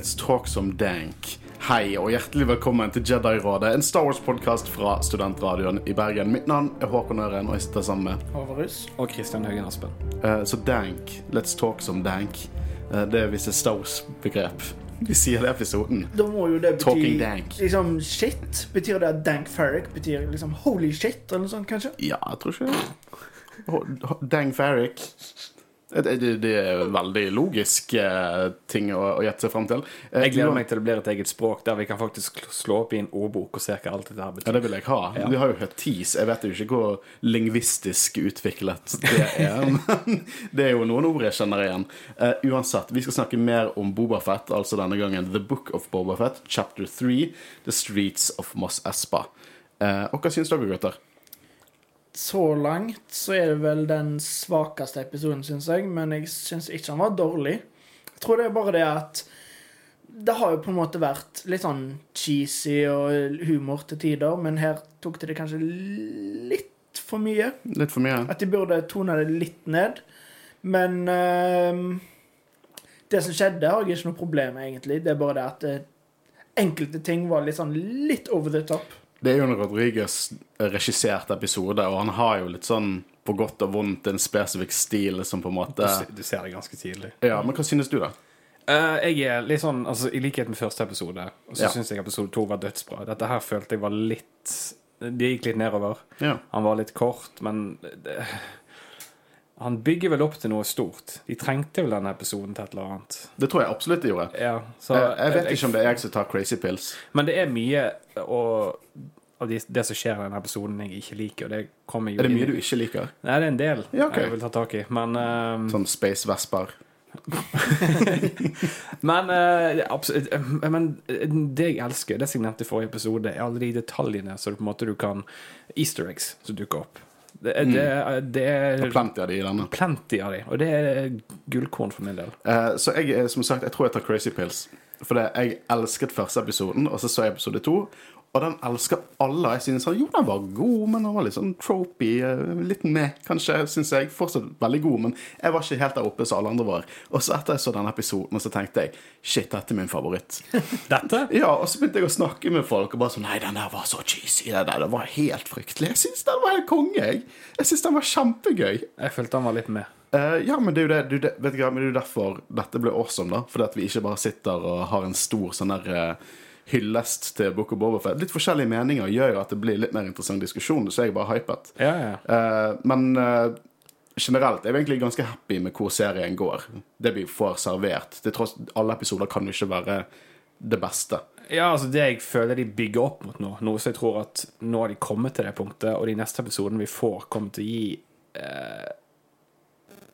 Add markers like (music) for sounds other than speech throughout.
Let's talk some dank. Hei og hjertelig velkommen til Jedi-rådet, en Star Wars-podkast fra Studentradioen i Bergen. Mitt navn er Håkon Øren, og jeg sitter sammen med Håvarus. Og Kristian Høgen Aspen. Uh, Så dank. Let's talk some dank. Uh, det er visst et Star Wars-begrep. Vi sier det i episoden. Da må jo det bety Talking dank. liksom shit. Betyr det at dank Farrick betyr liksom holy shit, eller noe sånt, kanskje? Ja, jeg tror ikke det. Dank Dang Farrick. Det, det, er veldig logisk eh, ting å, å gjette seg fram til. Eh, Jeg gleder meg til det blir et eget språk der vi kan faktisk slå opp i en ordbok og se hva alt dette her Ja, det vil jeg ha. Ja. Vi har jo hørt TIS. Jeg vet jo ikke hvor lingvistisk utviklet det er. (laughs) Men det er jo noen ord jeg kjenner igjen. Eh, uansett, vi skal snakke mer om Bobafett, altså denne gangen The Book of Bobafett, chapter 3, The Streets of Moss Espa. Eh, og hva syns dere, gutter? Så langt så er det vel den svakeste episoden, syns jeg, men jeg syns ikke han var dårlig. Jeg tror det er bare det at det har jo på en måte vært litt sånn cheesy og humor til tider, men her tok de det kanskje litt for mye. Litt for mye? At de burde tone det litt ned. Men uh, det som skjedde, har jeg ikke noe problem med, egentlig. Det er bare det at eh, enkelte ting var litt sånn litt over the top. Det er jo en Rodriguez regissert episode, og han har jo litt sånn på godt og vondt en spesifikk stil som på en måte Du, du ser det ganske tidlig. Ja, men hva synes du, da? Uh, jeg er litt sånn, altså I likhet med første episode, så Ja. syns jeg episode to var dødsbra. Dette her følte jeg var litt Det gikk litt nedover. Ja. Han var litt kort, men det, Han bygger vel opp til noe stort. De trengte vel denne episoden til et eller annet. Det tror jeg absolutt de gjorde. Ja, så, jeg, jeg vet ikke om det er jeg som tar crazy pills. Men det er mye av det, det som skjer i denne episoden, jeg ikke liker. Det Er det mye inn- du ikke liker? Nei, det er en del Ja, okay. jeg vil ta tak i. Men, um... Sånn Space Vesper? (laughs) men, uh, men eh, det jeg elsker, det som jeg nevnte i forrige episode, er alle de detaljene så du på en måte du kan Easter eggs som dukker opp. Det, er- det, er- det er Plenty av de i denne. plenty av de, og det er gullkorn for min del. Eh, så jeg, er, som sagt, jeg tror jeg tar crazy pills. For jeg elsket første episoden, og så så jeg episode to. Og den elsker alle. Jeg synes han, Jo, den var god, men den var litt sånn tropy. eh, Litt med, kanskje, syns jeg. Fortsatt veldig god, men jeg var ikke helt der oppe som alle andre var. Og så etter jeg så denne episoden, så tenkte jeg shit, dette er min favoritt. (laughs) Dette? Ja, og så begynte jeg å snakke med folk, og bare sånn Nei, den der var så cheesy. Den der, det var helt fryktelig. Jeg syns den var helt konge, jeg. Jeg syns den var kjempegøy. Jeg følte han var litt med. Uh, ja, men det er jo det, vet du men det er jo derfor dette ble awesome, da. Fordi at vi ikke bare sitter og har en stor sånn der eh, hyllest til Book of Bobafett. Litt forskjellige meninger gjør at det blir litt mer interessant diskusjon, så jeg er bare hypet. Ja, ja. Eh, men generelt generelt er vi egentlig ganske happy med hvor serien går. Det vi får servert. Det tross alle episoder kan jo ikke være det beste. Ja, altså Det jeg føler de bygger opp mot nå, noe som jeg tror at nå har de kommet til det punktet, og de neste episodene vi får, kommer til å gi eh,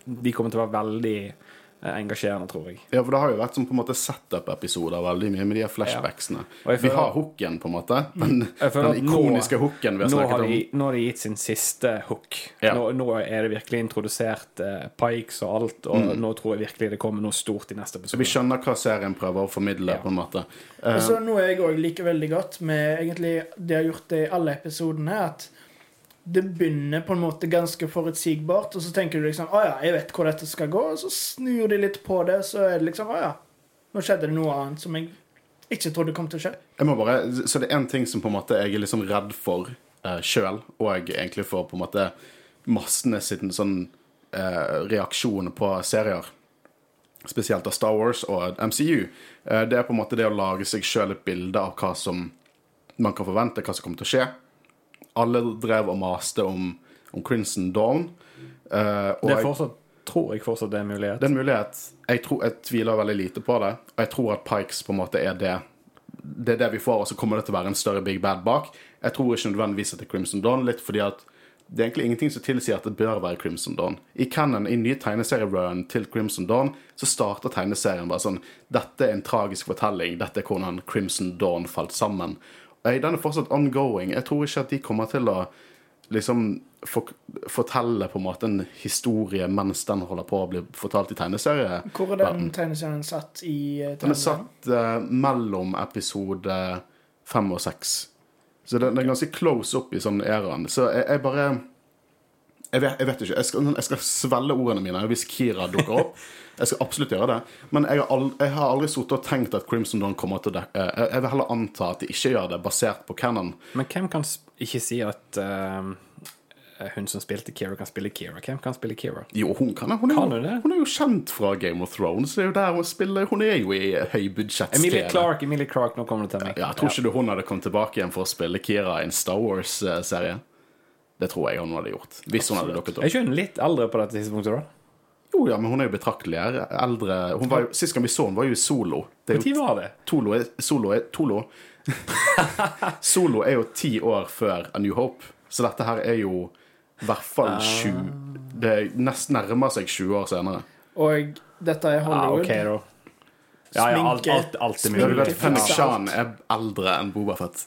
De kommer til å være veldig eh, engasjerende, tror jeg. Ja, for det har jo vært som på en måte setup-episoder veldig mye med de her flashbacksene. Ja. jeg Vi har hooken, på en måte. Den, den ikoniske hooken vi har snakket har, om. nå har de gitt sin siste hook. Ja. Nå, nå er det virkelig introdusert eh, Pikes og alt, og nå tror jeg virkelig det kommer noe stort i neste Så vi skjønner hva serien prøver å formidle, Ja. på en måte. Uh, så noe jeg òg liker veldig godt med egentlig de har gjort det i alle episodene, er at det begynner på en måte ganske forutsigbart, og så tenker du liksom Å ja, jeg vet hvor dette skal gå, og så snur de litt på det, så er det liksom Å ja, nå skjedde det noe annet som jeg ikke trodde kom til å skje. jeg må bare, så det er én ting som på en måte jeg er liksom redd for uh, sjøl, og egentlig for på en måte massene sin sånn uh, reaksjon på serier. Spesielt av Star Wars og MCU. uh, det er på en måte det å lage seg sjøl et bilde av hva som man kan forvente, hva som kommer til å skje. Alle drev og maste om, om Crimson Dawn. Uh, Det er jeg- fortsatt, tror jeg fortsatt det er en mulighet. Det er en mulighet. Jeg, tror, jeg tviler veldig lite på det. Og jeg tror at Pikes på en måte er det Det er det vi får, og så kommer det til å være en større Big Bad bak. Jeg tror ikke nødvendigvis at det er Crimson Dawn, litt fordi at det er egentlig ingenting som tilsier at det bør være Crimson Dawn. I canon, i nye tegneserierun til Crimson Dawn, så starter tegneserien bare sånn Dette er en tragisk fortelling. Dette er hvordan Crimson Dawn falt sammen. Jeg- den er fortsatt ongoing. Jeg tror ikke at de kommer til å liksom for, fortelle på en måte en historie mens den holder på å bli fortalt i tegneserie. Hvor er den tegneserien satt i tegneserien? Den er satt uh, mellom episode fem og seks. Så den, den er ganske close up i sånn æraen. Så jeg, jeg bare Jeg vet, jeg vet ikke. Jeg skal, jeg skal svelge ordene mine hvis Kira dukker opp. (laughs) Jeg skal absolutt gjøre det. Men jeg har aldri, jeg har aldri sittet og tenkt at Crimson Dawn kommer til å dekke jeg, jeg vil heller anta at de ikke gjør det, basert på canon. Men hvem kan ikke si at uh, hun som spilte Kira, kan spille Kira? Hvem kan spille Kira? Jo, hun kan det. Hun er, Kan hun jo, hun er jo kjent fra Game of Thrones. Det er jo der hun spiller. Hun er jo i høybudsjettstil. Emilie Clark, Emilie Clark, nå kommer det til meg. Ja, jeg tror ikke du hun hadde kommet tilbake igjen for å spille Kira i en Star Wars-serie. Det tror jeg hun hadde gjort. Hvis hun hadde dukket Er ikke hun litt eldre på dette tidspunktet, da? Jo, ja, men hun er jo betraktelig eldre. Hun var jo, Sist gang vi så henne, var jo i Solo. Det Når var det? Tolo er, Solo er Tolo. (laughs) Solo er jo ti år før A New Hope, så dette her er jo i hvert fall sju Det nesten nærmer seg 20 år senere. Og dette er Ja, Ah, OK, da. Ja, ja, alt, alt, alt er mulig. vet, Shan er eldre enn Bobafett.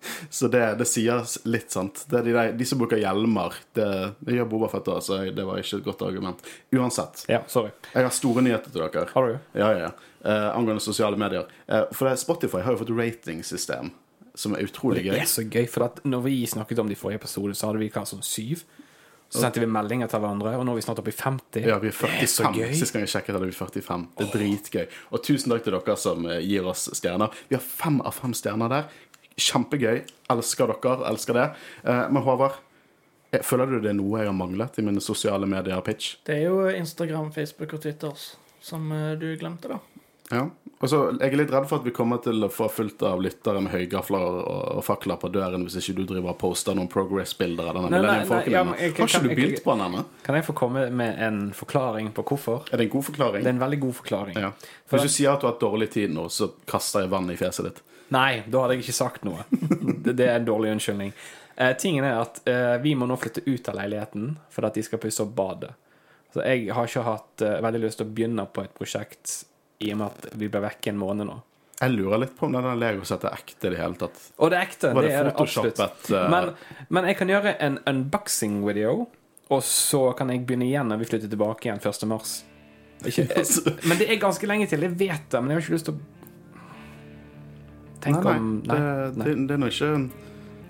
(laughs) så det, det sier litt, sant. Det er de, de som bruker hjelmer, det, det gjør Bobafett òg, så det var ikke et godt argument. Uansett. Ja, sorry. Jeg har store nyheter til dere. Har du? Ja, ja, ja. Eh, angående sosiale medier. Eh, for det, Spotify har jo fått ratingsystem som er utrolig Det gøy. er så gøy, for når vi snakket om det i forrige episode, så hadde vi hva, sånn syv. Så sendte vi meldinger til hverandre, og nå er vi snart oppe i 50. Ja, vi er Det er så gøy. Sist gang jeg sjekket, hadde vi 45. Det er dritgøy. Og tusen takk til dere som eh, gir oss stjerner. Vi har fem av fem stjerner der. Kjempegøy. Elsker dere. Elsker det. Eh, Men Håvard, eh, føler du det er noe jeg har manglet i mine sosiale medier-pitch? Det er jo Instagram, Facebook og Twitter som eh, du glemte, da. Ja. Altså, Jeg er litt redd for at vi kommer til å få fullt av lyttere med høygafler og, og fakler på døren hvis ikke du driver og poster noen progress-bilder av denne Nei, nei, Millennium nei, ja, Har ikke kan- du begynt på den ennå? Kan jeg få komme med en forklaring på hvorfor? Er det en god forklaring? Det er en veldig god forklaring. Ja. For Hvis du sier at du har hatt dårlig tid nå, så kaster jeg vann i fjeset ditt. Nei, da hadde jeg ikke sagt noe. Det, det er en dårlig unnskyldning. Eh, tingen er at eh, vi må nå flytte ut av leiligheten for at de skal pusse opp badet. Så jeg har ikke hatt eh, veldig lyst til å begynne på et prosjekt i og med at vi ble vekke en måned nå. Jeg lurer litt på om denne Lego-settet er ekte i det hele tatt. Og det er ekte. Var det det er det absolutt. eh? Men, men jeg kan gjøre en unboxing-video, og så kan jeg begynne igjen når vi flytter tilbake igjen 1. mars. Ikke, eh, (laughs) men det er ganske lenge til, jeg vet det, men jeg har ikke lyst til å Tenk nei, om nei, Nei. det, nei. det, det er nå ikke,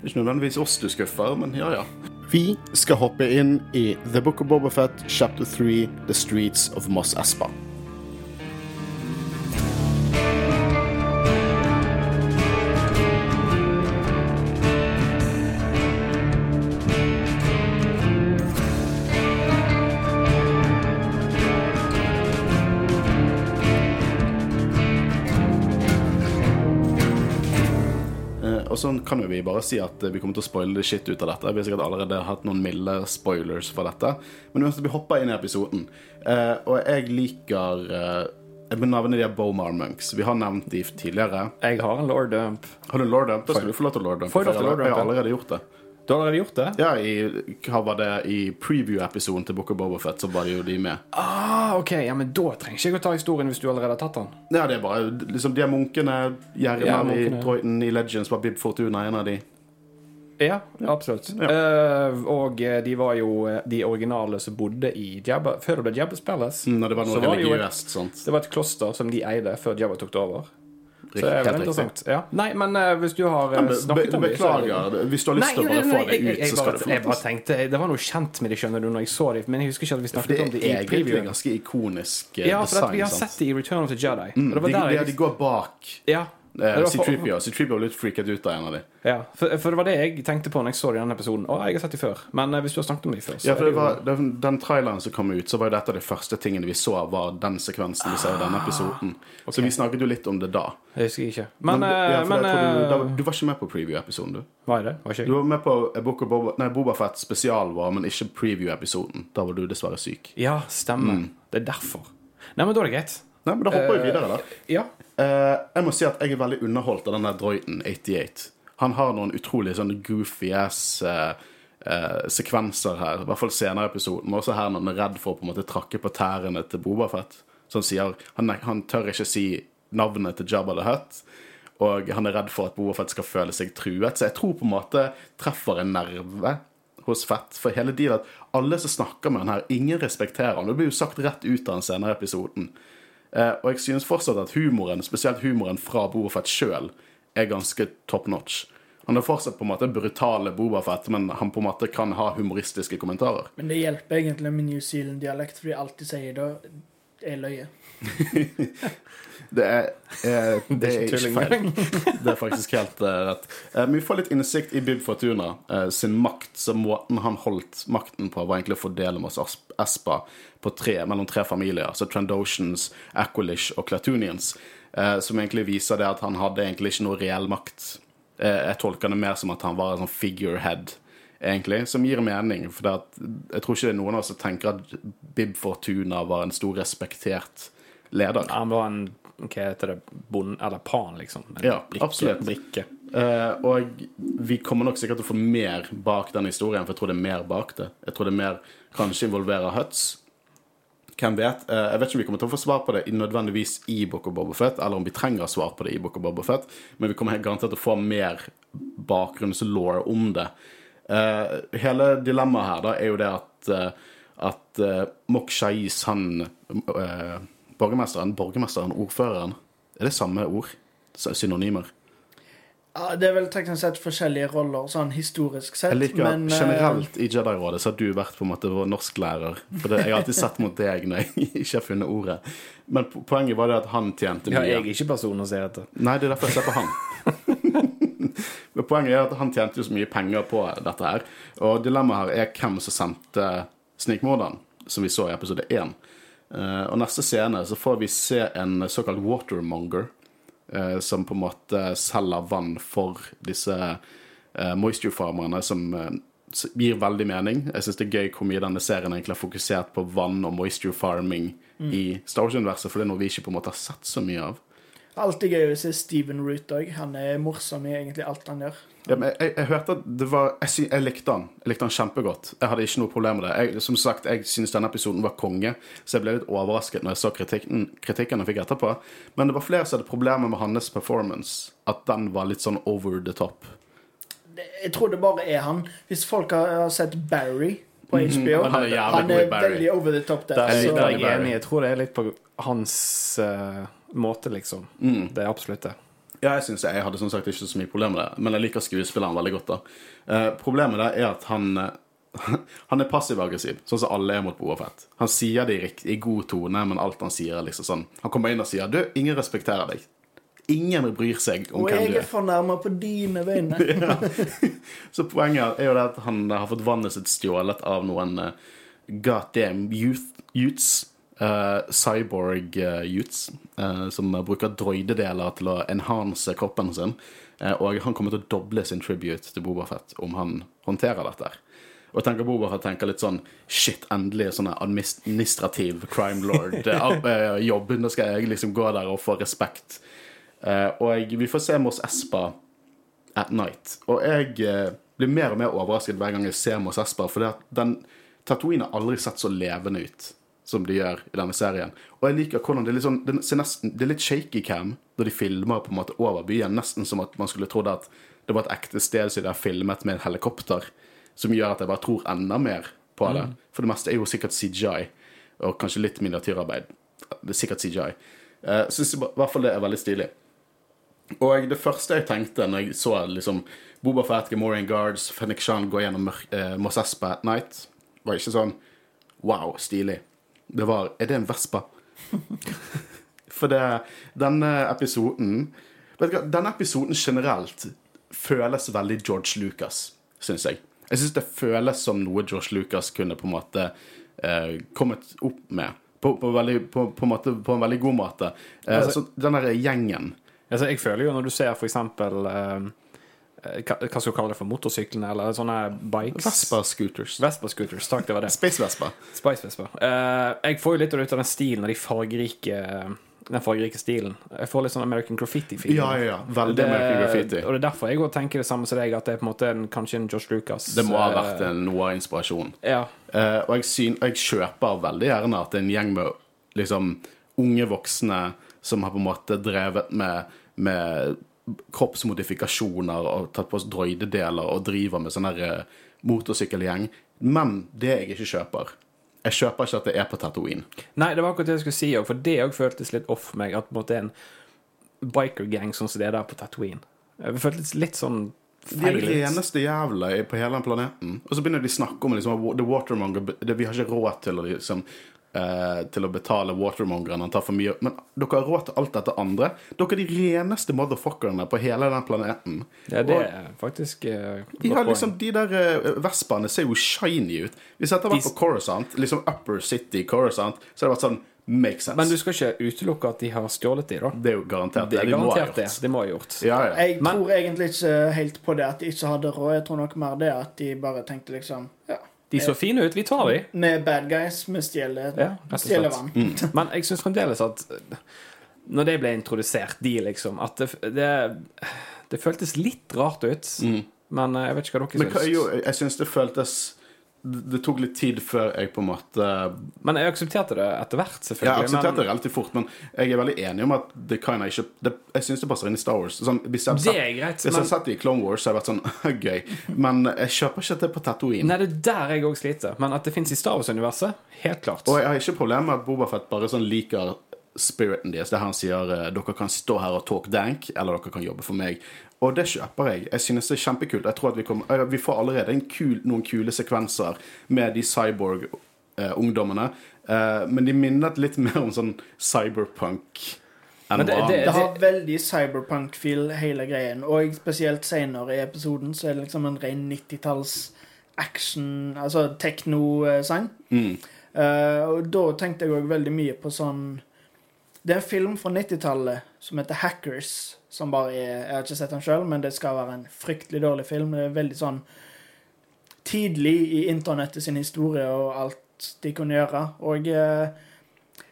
ikke nødvendigvis oss du skuffer, men ja, ja. Vi skal hoppe inn i The Book of Bobafett, chapter 3, The Streets of Moss Espa. Og sånn kan jo vi bare si at eh, vi kommer til å spoile det shit ut av dette. Vi har sikkert allerede hatt noen milde spoilers for dette. Men uansett, vi hopper inn i episoden. Eh, og jeg liker eh, Jeg nevne de er Bomar Monks. Vi har nevnt de tidligere. Jeg har en lord dump. Har du en lord dump? Da skal du få lov til lord dump. For Jeg har allerede gjort det. Du har allerede gjort det? Ja, i, hva var det, i preview-episoden til Book of Bobafett så var det jo de med. Ah, ok, ja, men da trenger ikke jeg å ta historien hvis du allerede har tatt den. Ja, det er bare liksom de er munkene, Gjermer Ja, i Troyton i Legends, var Bib Fortuna en av de. Ja, absolutt. Eh, og eh, de var jo eh, de originale som bodde i Jabba Før det ble Jabbas Palace. Mm, det var så noe var det jo et, religiøst, sant. det var et kloster som de eide før Jabba tok det over. Så det er veldig interessant. Ja. Nei, men uh, hvis du har uh, snakket om det så er det- beklager. Hvis du har lyst til å bare få det ut, så skal du få jeg bare tenkte Det var noe kjent med det, skjønner du, når jeg så det. Men jeg husker ikke at vi snakket det om det er i egentlig ganske ikonisk eh, Ja, for at vi har sett det i Return of the Jedi. Mm, det de går bak Ja. Eh, Det var C-Tripio. C-Tripio var litt freaket ut av en av de. Ja, for, for det var det jeg tenkte på når jeg så det denne episoden. Å, jeg har sett dem før. Men eh, hvis du har snakket om dem før, Ja, for det det var, den, den traileren som kom ut, så var jo dette de første tingene vi så, var den sekvensen vi ser i denne episoden. Så vi snakket jo litt om det da. Jeg husker ikke. Men, Men, eh, ja, men det, du, eh, da, du var ikke med på preview-episoden, du? Var jeg det? Var ikke Du var med på Book of Boba, nei, Boba Fett spesial var, men ikke preview-episoden. Da var du dessverre syk. Ja, stemmer. Mm. Det er derfor. Nei, men da er det greit. Nei, men da hopper vi Eh, videre, da. Ja. Eh, jeg må si at jeg er veldig underholdt av den der Droiden 88. Han har noen utrolig sånn goofy ass eh, eh, sekvenser her, i hvert fall senere i episoden. Også her når han er redd for å på en måte trakke på tærne til Bobafett. Han sier han, han tør ikke si navnet til Jabba the Hutt. Og han er redd for at Bobafett skal føle seg truet. Så jeg tror på en måte treffer en nerve hos Fett. For hele dealet, alle som snakker med han her, ingen respekterer han. Det blir jo sagt rett ut av den senere i episoden. Eh, og jeg synes fortsatt at humoren, spesielt humoren fra Bobafett sjøl, er ganske top notch. Han er fortsatt på en måte brutale Bobafett, men han på en måte kan ha humoristiske kommentarer. Men det hjelper egentlig med New Zealand-dialekt, fordi alt de sier da, er løye. (laughs) Det er, eh, det er ikke feil. (laughs) Det er faktisk helt eh, rett. Eh, men vi får litt innsikt i Bib Fortuna eh, sin makt. Så måten han holdt makten på, var egentlig å fordele masse oss Espa på tre, mellom tre familier. Så Trandoshans, Aqualish og Clatunians. Eh, som egentlig viser det at han hadde egentlig ikke noe reell makt. Eh, jeg tolker det mer som at han var en sånn figurehead, egentlig, som gir mening. For at, jeg tror ikke det er noen av oss som tenker at Bib Fortuna var en stor respektert leder. Han var en hva heter det, bond, eller pan, liksom. En Ja, brikke, absolutt. Brikke. Eh, og vi kommer nok sikkert til å få mer bak den historien, for jeg tror det er mer bak det. Jeg tror det er mer kanskje involverer Huts. Hvem vet? Eh, jeg vet ikke om vi kommer til å få svar på det nødvendigvis i Book of Bobofet, eller om vi trenger svar på det i Book of Bobofet, men vi kommer helt garantert til å få mer bakgrunnslaw om det. Eh, hele dilemmaet her da er jo det at, uh, at uh, Mok Shais, han eh, Borgermesteren, borgermesteren, ordføreren Er det samme ord? Synonymer? Ja, det er vel teknisk sett forskjellige roller, sånn historisk sett, Jeg liker men eh, generelt i Jedi-rådet så har du vært på en måte vår norsklærer. For det, jeg har alltid sett mot deg når jeg (laughs) ikke har funnet ordet. Men poenget var det at han tjente mye. Ja, jeg er ikke personen å se etter. Nei, det er derfor jeg ser på han. (laughs) Men poenget er at han tjente jo så mye penger på dette her. Og dilemmaet her er hvem som sendte snikmorderen, som vi så i episode 1. Eh, og neste scene så får vi se en såkalt watermonger, eh, som på en måte selger vann for disse uh, moisture-farmerne, som eh, gir veldig mening. Jeg syns det er gøy hvor mye denne serien egentlig har fokusert på vann og moisture farming i Star Wars-universet, for det er noe vi ikke på en måte har sett så mye av. Alltid gøy å se Steven Root òg. Han er morsom i egentlig alt han gjør. Ja, men jeg, jeg, jeg hørte at det var jeg, sy, jeg likte han. Jeg likte han kjempegodt. Jeg hadde ikke noe problem med det. Jeg, som sagt, jeg synes denne episoden var konge, så jeg ble litt overrasket når jeg så kritikken, kritikken jeg fikk etterpå. Men det var flere som hadde problemer med hans performance. At den var litt sånn over the top. Det, jeg tror det bare er han. Hvis folk har, har sett Barry på HBO han er Han er veldig over the top der. Det Jeg så- det er jeg enig. Jeg tror det er litt på hans eh, måte, liksom. Det er absolutt det. Ja, jeg synes Jeg hadde som sagt ikke så mye problem med det, men jeg liker skuespilleren veldig godt. da. Eh, problemet der er at han eh, (laughs) han er passiv-aggressiv, sånn som alle er mot Boafett. Han sier det i, rikt- i god tone, men alt han sier, er liksom sånn Han kommer inn og sier 'Du, ingen respekterer deg'. Ingen bryr seg om Og hvem du er Og jeg er. fornærma på dine vegne. (laughs) (laughs) Så poenget er jo det at han har fått vannet sitt stjålet av noen uh, goddamn youth, youths. Eh, cyborg uh, youths uh, som bruker droidedeler til å enhance kroppen sin. Uh, og han kommer til å doble sin tribute til Boba Fett om han håndterer dette. Og tenker Boba Fett tenker litt sånn Shit, endelig sånn administrativ crime lord-jobb. (laughs) Nå skal jeg liksom gå der og få respekt. Eh, og vi får se Mos Espa at night. Og jeg eh, blir mer og mer overrasket hver gang jeg ser Mos Espa, for den Tatooine har aldri sett så levende ut som de gjør i denne serien. Og jeg liker hvordan det er litt sånn Det, ser nesten, det er litt shaky cam når de filmer på en måte over byen, nesten som at man skulle trodd at det var et ekte sted som de har filmet med en helikopter, som gjør at jeg bare tror enda mer på det. For det meste er jo sikkert CGI, og kanskje litt miniatyrarbeid. Det er sikkert CGI. Uh, Syns i hvert fall det er veldig stilig. Og det første jeg tenkte når jeg så liksom Boba Fett, Gamorian Guards, Fennik Shan gå gjennom eh, Mos Espa at night, var ikke sånn wow, stilig. Det var Er det en Vespa? (laughs) For det Denne episoden Vet du hva, denne episoden generelt føles veldig George Lucas, syns jeg. Jeg syns det føles som noe George Lucas kunne på en måte eh, kommet opp med. På, på, veldig, på, måte, på en veldig god måte. Eh, Altså- så den derre gjengen Altså, jeg føler jo når du ser for eksempel eh, hva, hva skal du kalle det for motorsyklene, eller sånne bikes Vespa-scooters. Vespa-scooters. Takk, det var det. (laughs) Space-Vespa. Spice Vespa. Uh, jeg får jo litt ut av den stilen og de fargerike den fargerike stilen. Jeg får litt sånn American Graffiti-feeling. Ja, ja, ja. Veldig Det- American Graffiti. Og det er derfor jeg også tenker det samme som deg, at det er på en måte en, kanskje en Josh Lucas Det må ha eh, vært en, noe av inspirasjon. Ja. Uh, og jeg, syn, jeg kjøper veldig gjerne at det er en gjeng med liksom unge voksne som har på en måte drevet med, med kroppsmodifikasjoner og tatt på droidedeler og driver med sånn her eh, motorsykkelgjeng. Men det jeg ikke kjøper Jeg kjøper ikke at det er på Tatooine. Nei, det var akkurat det jeg skulle si òg, for det òg føltes litt off meg. At på en måte en biker-gang sånn som det er der på Tatooine. Det føltes litt sånn de feil er ut. de reneste jævla på hele den planeten. Og så begynner de å snakke om liksom, The Watermonger Vi har ikke råd til å liksom eh, til å betale watermongeren. Han tar for mye Men dere har råd til alt dette andre. Dere er de reneste motherfuckerne på hele den planeten. Ja, det Og er faktisk uh, de, har liksom, de der uh, vespaene ser jo shiny ut. Hvis dette hadde vært De- på Coruscant, liksom Upper City Coruscant, så hadde det vært sånn Make sense. Men du skal ikke utelukke at de har stjålet de, da. det er jo garantert Det er de må ha gjort. det. gjort. Må ha gjort. Ja, ja. Jeg Men- tror egentlig ikke helt på det at de ikke hadde råd. Jeg tror nok mer det at de bare tenkte liksom Ja, De så fine ut. Vi tar de. vi er bad guys. Vi stjeler, Ja, stjeler vann. (laughs) Men jeg syns fremdeles at når det ble introdusert, de liksom At det, det, det føltes litt rart ut. Men eh, jeg vet ikke hva dere Men hva, syns. jo, jeg syns det føltes det tok litt tid før jeg på en måte Men jeg aksepterte det etter hvert, selvfølgelig. Jeg aksepterte aksepterte det relativt fort, men jeg er veldig enig om at det kan jeg ikke det, Jeg syns det passer inn i Star Wars. Sånn, hvis jeg hadde sett, jeg Men, det i Clone Wars, så hadde det vært sånn (laughs) gøy. Men jeg kjøper ikke det på Tatooine. nei, det er der jeg òg sliter. Men at det fins i Star Wars-universet, helt klart. Og jeg har ikke problemer med at Bobafett bare sånn liker spiriten deres. Der han sier eh, dere kan stå her og talk dank, eller dere kan jobbe for meg. Og det kjøper jeg. Jeg synes det er kjempekult. Jeg tror at Vi, kommer, eh, vi får allerede en kul, noen kule sekvenser med de cyborg-ungdommene. Eh, men de minnet litt mer om sånn cyberpunk det- vanlig. det- Det har veldig cyberpunk-feel, hele greien. Og spesielt senere i episoden så er det liksom en ren 90-talls action, altså tekno-sang. Mm. Uh, og da tenkte jeg òg veldig mye på sånn Det er en film fra 90-tallet som heter Hackers. Som bare er Jeg har ikke sett den sjøl, men det skal være en fryktelig dårlig film. Det er veldig sånn tidlig i internettet sin historie og alt de kunne gjøre. Og eh,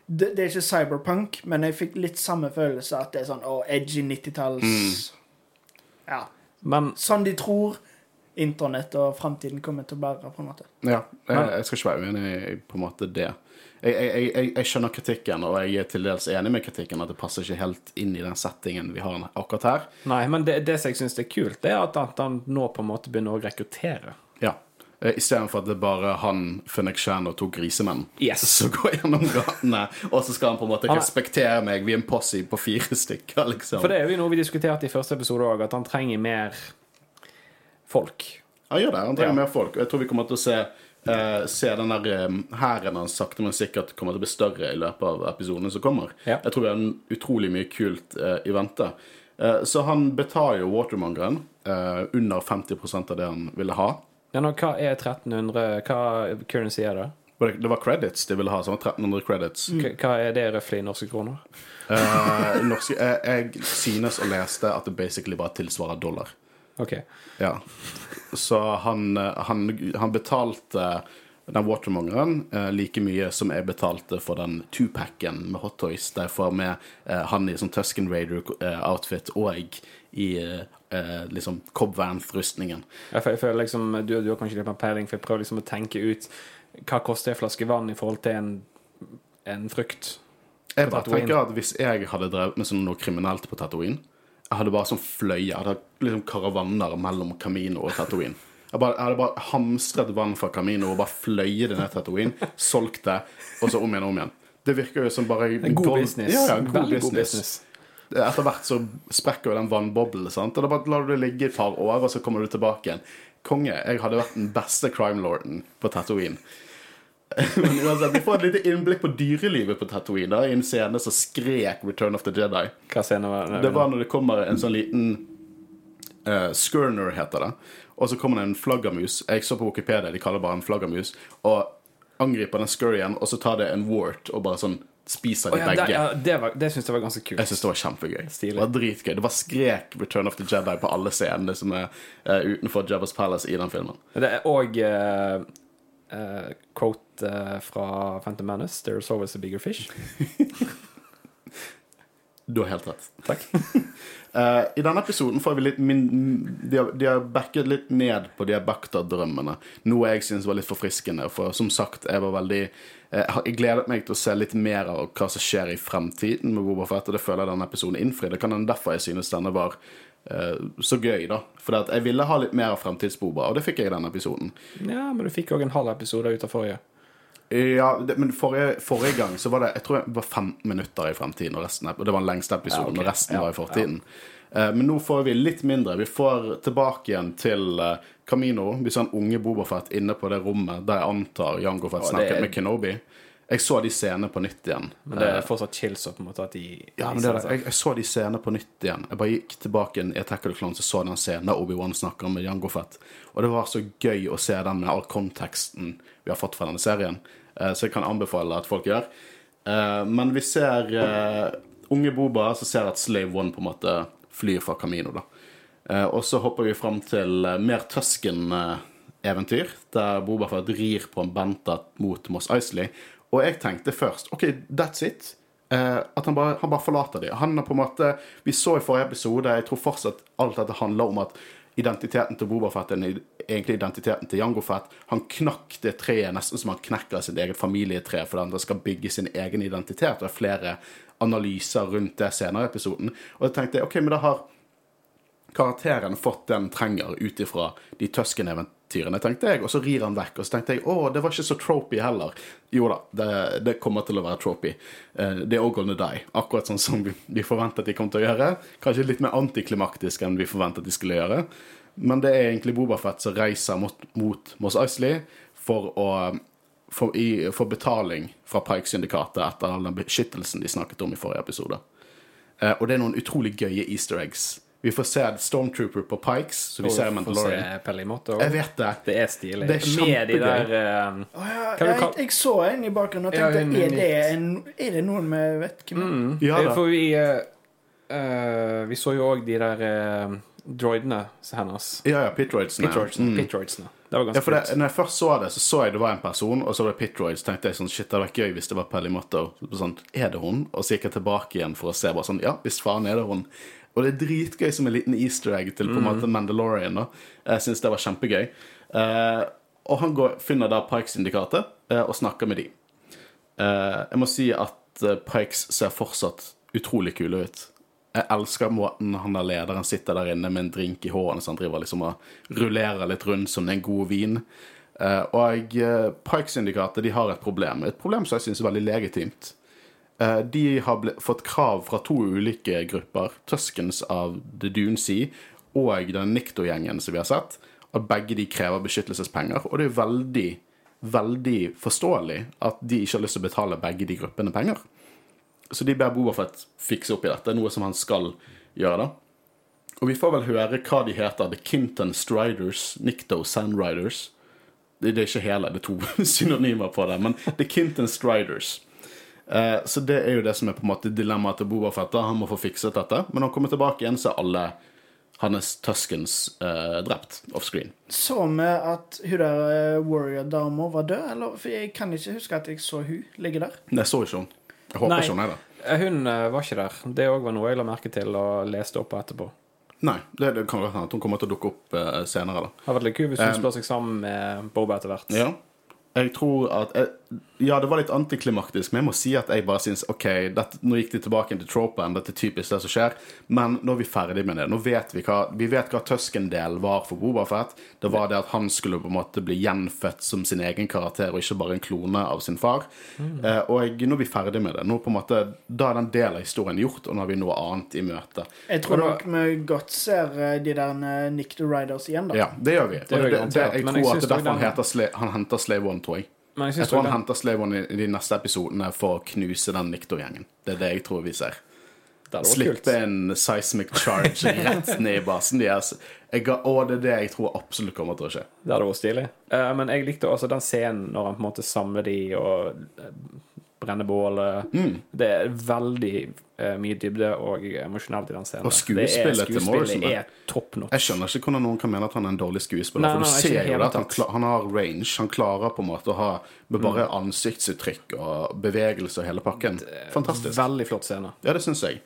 det, det er ikke cyberpunk, men jeg fikk litt samme følelse at det er sånn oh, edgy 90-talls Ja. Men Sånn de tror internett og framtiden kommer til å bære, på en måte. Ja, jeg, jeg skal ikke være uenig i på en måte det. Jeg, jeg, jeg, jeg skjønner kritikken, og jeg er til dels enig med kritikken at det passer ikke helt inn i den settingen vi har akkurat her. Nei, men det, det som jeg syns er kult, det er at, at han nå på en måte begynner å rekruttere. Ja. Eh, Istedenfor at det er bare han, Fennek Shan og to grisemenn Yes. (laughs) som går gjennom gatene, og så skal han på en måte er- respektere meg. Vi er en posse på fire stykker, liksom. For det er jo noe vi diskuterte i første episode òg, at han trenger mer folk. Han gjør det. Han trenger Ja. mer folk. Og jeg tror vi kommer til å se eh, se den der eh, hæren hans sakte, men sikkert kommer til å bli større i løpet av episodene som kommer. Ja. Jeg tror vi har en utrolig mye kult eh, i vente. Eh, så han betaler jo Watermongeren eh, under 50% av det han ville ha. Ja, nå, hva er 1300 Hva currency er det? Det var credits de ville ha, som var 1300 credits. Mm. hva er det røftlig i norske kroner? Eh, norske, jeg, jeg synes og leste at det basically bare tilsvarer dollar. OK. Ja. Så han, eh, han, han betalte den Watermongeren eh, like mye som jeg betalte for den two-packen med Hot Toys. Derfor med eh, han i sånn Tusken Raider-outfit og jeg i eh, eh, liksom Cobb Vanth-rustningen. Jeg jeg føler liksom du, du har kanskje litt mer peiling, for jeg prøver liksom å tenke ut hva koster en flaske vann i forhold til en, en frukt. Jeg bare tenker at Hvis jeg hadde drevet med sånn noe kriminelt på Tatooine Jeg hadde bare sånn fløye. Jeg hadde liksom karavaner mellom Camino og Tatooine. Jeg, bare, jeg hadde bare hamstret vann fra Camino og bare fløyet det ned Tatooine. Solgt det, og så om igjen og om igjen. Det virker jo som bare En god business. Ja, ja, god Veldig business. god business. Etter hvert så sprekker jo den vannboblen. sant? Og da bare lar du det ligge et par år, og så kommer du tilbake igjen. Konge. Jeg hadde vært den beste crime lorden på Tatooine. (laughs) Men uansett, Vi får et lite innblikk på dyrelivet på Tatooine i en scene som skrek 'Return of the Jedi'. Hva scene var det? Det var når det kommer en sånn liten uh, Skirner, heter det. Og så kommer det en flaggermus. Jeg så på Wikipedia, de kaller det bare en flaggermus. Og angriper den scurryen, og så tar det en wart og bare sånn spiser de oh, ja, begge. det, ja, det, var, det syns jeg var ganske kult. Jeg syns det var kjempegøy. Stilig. Det var dritgøy. Det var skrek 'Return of the Jedi' på alle scenene som er uh, utenfor Jabba's Palace i den filmen. Det er òg uh, quote uh, fra Phantom Menace 'There's always a bigger fish'. (laughs) Du har helt rett. Takk. uh, (laughs) I denne episoden får vi litt min... De har, de har backet litt ned på de her Bakta-drømmene. Noe jeg syns var litt forfriskende. For som sagt, jeg var veldig Jeg gledet meg til å se litt mer av hva som skjer i fremtiden med Boba Fett, og det føler jeg denne episoden innfridde. Kan hende derfor jeg synes denne var så gøy, da. For jeg ville ha litt mer av fremtidsboba, og det fikk jeg i denne episoden. Ja, men du fikk òg en halv episode ut av forrige. Ja, det, men forrige, forrige gang så var det Jeg tror det var 15 minutter i fremtiden, og, resten, og det var den lengste episoden, Ja, okay. og resten Ja, var i fortiden. Eh, men nå får vi litt mindre. Vi får tilbake igjen til eh, Camino. Vi ser en unge Bobafett inne på det rommet der jeg antar Jango Fett snakket er- med Kenobi. Jeg så de scenene på nytt igjen. Men det er fortsatt chills på en måte at de Ja, men det er det. Jeg, jeg så de scenene på nytt igjen. Jeg bare gikk tilbake i Attack of the Clones og så den scenen der Obi-Wan snakker med Jango Fett. Og det var så gøy å se den med all konteksten vi har fått fra denne serien. Eh, så jeg kan anbefale at folk gjør. Eh, men vi ser eh, unge Boba som ser at Slave One på en måte flyr fra Camino. da. Eh, og så hopper vi fram til eh, mer Tusken-eventyr, der Boba Fett rir på en Benta mot Moss Isley. Og jeg tenkte først OK, that's it. Uh, at han bare, han bare forlater dem. Han har på en måte Vi så i forrige episode Jeg tror fortsatt alt dette handler om at identiteten til Boba Fett er egentlig identiteten til Jango Fett. Han knakk det treet nesten som han knekker sitt eget familietre fordi han skal bygge sin egen identitet. Og det er flere analyser rundt det senere i episoden. Og jeg tenkte OK, men da har karakteren fått det den trenger ut ifra de Tusken-eventyrene, tenkte jeg. Og så rir han vekk. Og så tenkte jeg å, det var ikke så tropy heller. Jo da, det, det kommer til å være tropy. Eh, det er all gonna die. Akkurat sånn som vi, vi forventet de kom til å gjøre. Kanskje litt mer antiklimaktisk enn vi forventet de skulle gjøre. Men det er egentlig Bobafett som reiser mot, mot Moss Isley for å for betaling fra Pike-syndikatet etter all den beskyttelsen de snakket om i forrige episode. Eh, og det er noen utrolig gøye easter eggs. Vi får se Stormtrooper på Pikes, så vi ser Mandalorian. Se Jeg vet det. Det er stilig. Det er Med de der uh, oh, ja, Kan jeg, jeg så en i bakgrunnen og Ja, tenkte en er, det en, er det noen vi vet hvem er? mm, Ja da. For vi uh, eh, Vi så jo òg de der eh, droidene hennes. Ja, ja, Pitroidsene. Pitroidsene. Mm. Pitroidsene. Det var Ja, ganske for det, når jeg først så det, så så jeg det var en person, og så var det Pitroids. tenkte jeg sånn, shit, det hadde vært gøy hvis det var Pelly Motto. Sånn, er det hun? Og så gikk jeg tilbake igjen for å se, bare sånn, ja, hvis faen er det hun. Og det er dritgøy som en liten easter egg til på en måte Mandalorian. da. Jeg syns det var kjempegøy. Eh, og han går, finner da Pikes-indikatet eh, og snakker med de. Eh, jeg må si at eh, Pikes ser fortsatt utrolig kule ut. Jeg elsker måten han der lederen sitter der inne med en drink i hånden så han driver liksom og rullerer litt rundt som en god vin. Eh, og uh, Pikes-indikatet de har et problem. Et problem som jeg syns er veldig legitimt. Eh, de har ble, fått krav fra to ulike grupper, Tuskens av The Dune Sea og den Nikto-gjengen som vi har sett, at begge de krever beskyttelsespenger. Og det er veldig, veldig forståelig at de ikke har lyst til å betale begge de gruppene penger. Så de ber Bobafett fikse opp i dette, noe som han skal gjøre. da. Og vi får vel høre hva de heter. The Kinton Striders, Nikto Sandriders. Det, det er ikke hele, det er to (laughs) synonymer på det, men The Kinton Striders. Eh, så det er jo det som er på en måte dilemmaet til Bobafett. da. Han må få fikset dette. Men når han kommer tilbake igjen, så er alle hans Tuskens eh, drept offscreen. Så vi at hun der eh, warrior-dama var død? Eller? For jeg kan ikke huske at jeg så hun ligge der. Nei, jeg så ikke hun. Jeg håper Nei. ikke hun er det. Eh, Hun var ikke der. Det òg var noe jeg la merke til og leste opp etterpå. Nei, det, det kan være at hun kommer til å dukke opp eh, senere. da. Det hadde vært litt kult hvis hun Um, slår seg sammen med Boba etter hvert. Ja. Jeg tror at jeg, Ja, det var litt antiklimaktisk, men jeg må si at jeg bare syns OK, dette, nå gikk de tilbake til tropen, dette er typisk det som skjer, men nå er vi ferdig med det. Nå vet vi hva Vi vet hva Tusken-del var for Bobafett. Det var det at han skulle på en måte bli gjenfødt som sin egen karakter, og ikke bare en klone av sin far. Eh, og nå er vi ferdig med det. Nå på en måte Da er den delen av historien gjort, og nå har vi noe annet i møte. Jeg tror nok vi godt ser eh, de der eh, Nick the Riders igjen, da. Ja, det gjør vi. Det, det, det, jeg tror jeg at det er derfor han, heter han henter Slave One, tror jeg. Men jeg Jeg tror han den- henter Slave i, de neste episodene for å knuse den Nikto-gjengen. Det er det jeg tror vi ser. Slippe en seismic charge (laughs) rett ned i basen deres. Ga- og det er det jeg tror absolutt kommer til å skje. Det hadde vært stilig. Uh, men jeg likte også den scenen når han på en måte samler de og eh, brenner bålet. Mm. Det er veldig uh, mye dybde og emosjonelt i den scenen. Og skuespillet til Morrison, er top notch. Jeg skjønner ikke hvordan noen kan mene at han er en dårlig skuespiller. Nei, for du nei, ser jo at han, han har range. Han klarer på en måte å ha med bare Mm. ansiktsuttrykk og bevegelse og hele pakken. Fantastisk. Veldig flott scene. Ja, det syns jeg.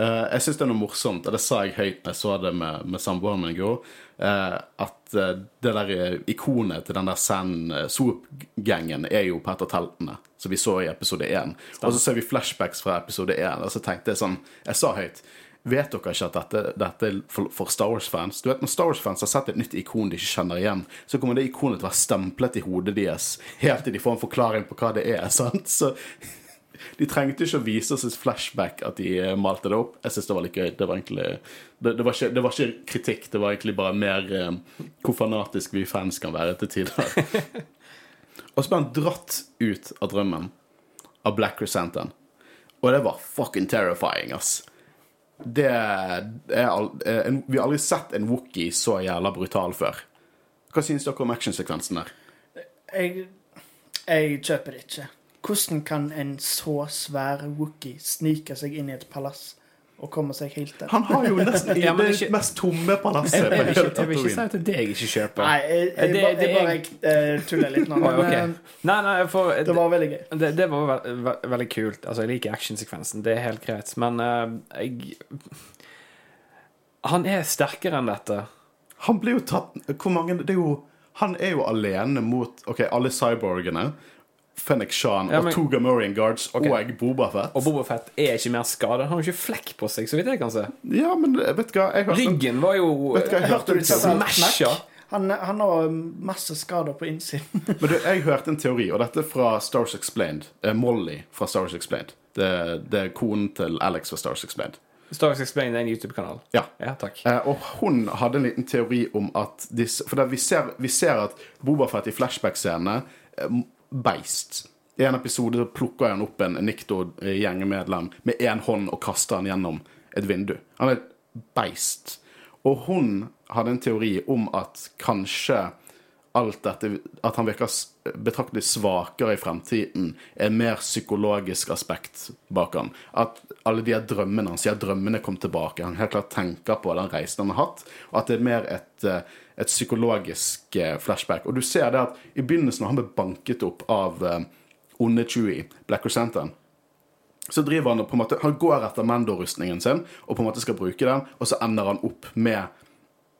Eh, jeg syns det er noe morsomt, og det sa jeg høyt når jeg så det med, med samboeren min i går, uh, at eh, det der ikonet til den der Sand uh, Swoop-gangen er jo et teltene, som vi så i episode 1. Og så ser vi flashbacks fra episode 1, og så tenkte jeg sånn Jeg sa høyt Vet dere ikke at dette, dette er for, for Star Wars-fans? Du vet Når Star Wars-fans har sett et nytt ikon de ikke kjenner igjen, så kommer det ikonet til å være stemplet i hodet deres helt til de får en forklaring på hva det er. (laughs) sant? Så de trengte ikke å vise oss et flashback at de eh, malte det opp. Jeg syns det var litt gøy. Det var egentlig det, det, var ikke, det var ikke kritikk, det var egentlig bare mer eh, hvor fanatisk vi fans kan være til tider. (laughs) Og så ble han dratt ut av drømmen av Black Crescenten. Og det var fucking terrifying, ass. Det er al eh, en, Vi har aldri sett en Wookie så jævla brutal før. Hva syns dere om actionsekvensen der? Jeg, jeg kjøper det ikke. Hvordan kan en så svær Wookie snike seg inn i et palass og komme seg helt der? Han har jo nesten (laughs) Ja, det ikke- mest tomme palasset Jeg, jeg, jeg vil ikke si at det det jeg ikke kjøper. Nei, jeg, jeg, Det- bare- det jeg bare eh, tuller litt nå. Men ok. eh, Nei, nei, for det var veldig gøy. Det, det var ve ve veldig kult. Altså, jeg liker actionsekvensen. Det er helt greit. Men uh, jeg Han er sterkere enn dette. Han blir jo tatt Hvor mange Det er jo Han er jo alene mot OK, alle cyborgene. Fennec Shan Ja, og men- to Gamorian Guards okay. og Boba Fett. Og Boba Fett er ikke mer skada. Han har jo ikke flekk på seg, så vidt jeg kan se. Ja, men vet du hva? Jeg hørte Ryggen var jo Vet du hva jeg hørte? Hørte du han Smasha. Han, han har masse skader på innsiden. (laughs) Men du, jeg hørte en teori, og dette er fra Stars Explained. Eh, Molly fra Stars Explained. Det, det er konen til Alex fra Stars Explained. Star Wars Explained er en YouTube-kanal. Ja. Ja, takk. Eh, og hun hadde en liten teori om at disse For vi, ser, vi ser at Boba Fett i flashback-scenene eh, beist. I en episode plukker han opp en Nikto-gjengemedlem med én hånd og kaster han gjennom et vindu. Han er et beist. Og hun hadde en teori om at kanskje alt dette At han virker betraktelig svakere i fremtiden, er mer psykologisk aspekt bak han. At alle de her drømmene han sier drømmene kom tilbake. Han helt klart tenker på den reisen han har hatt, og at det er mer et, eh, et psykologisk eh, flashback. Og du ser det at i begynnelsen, når han ble banket opp av eh, onde Chewie, Black Crescenton, så driver han og på en måte Han går etter Mando-rustningen sin og på en måte skal bruke den, og så ender han opp med,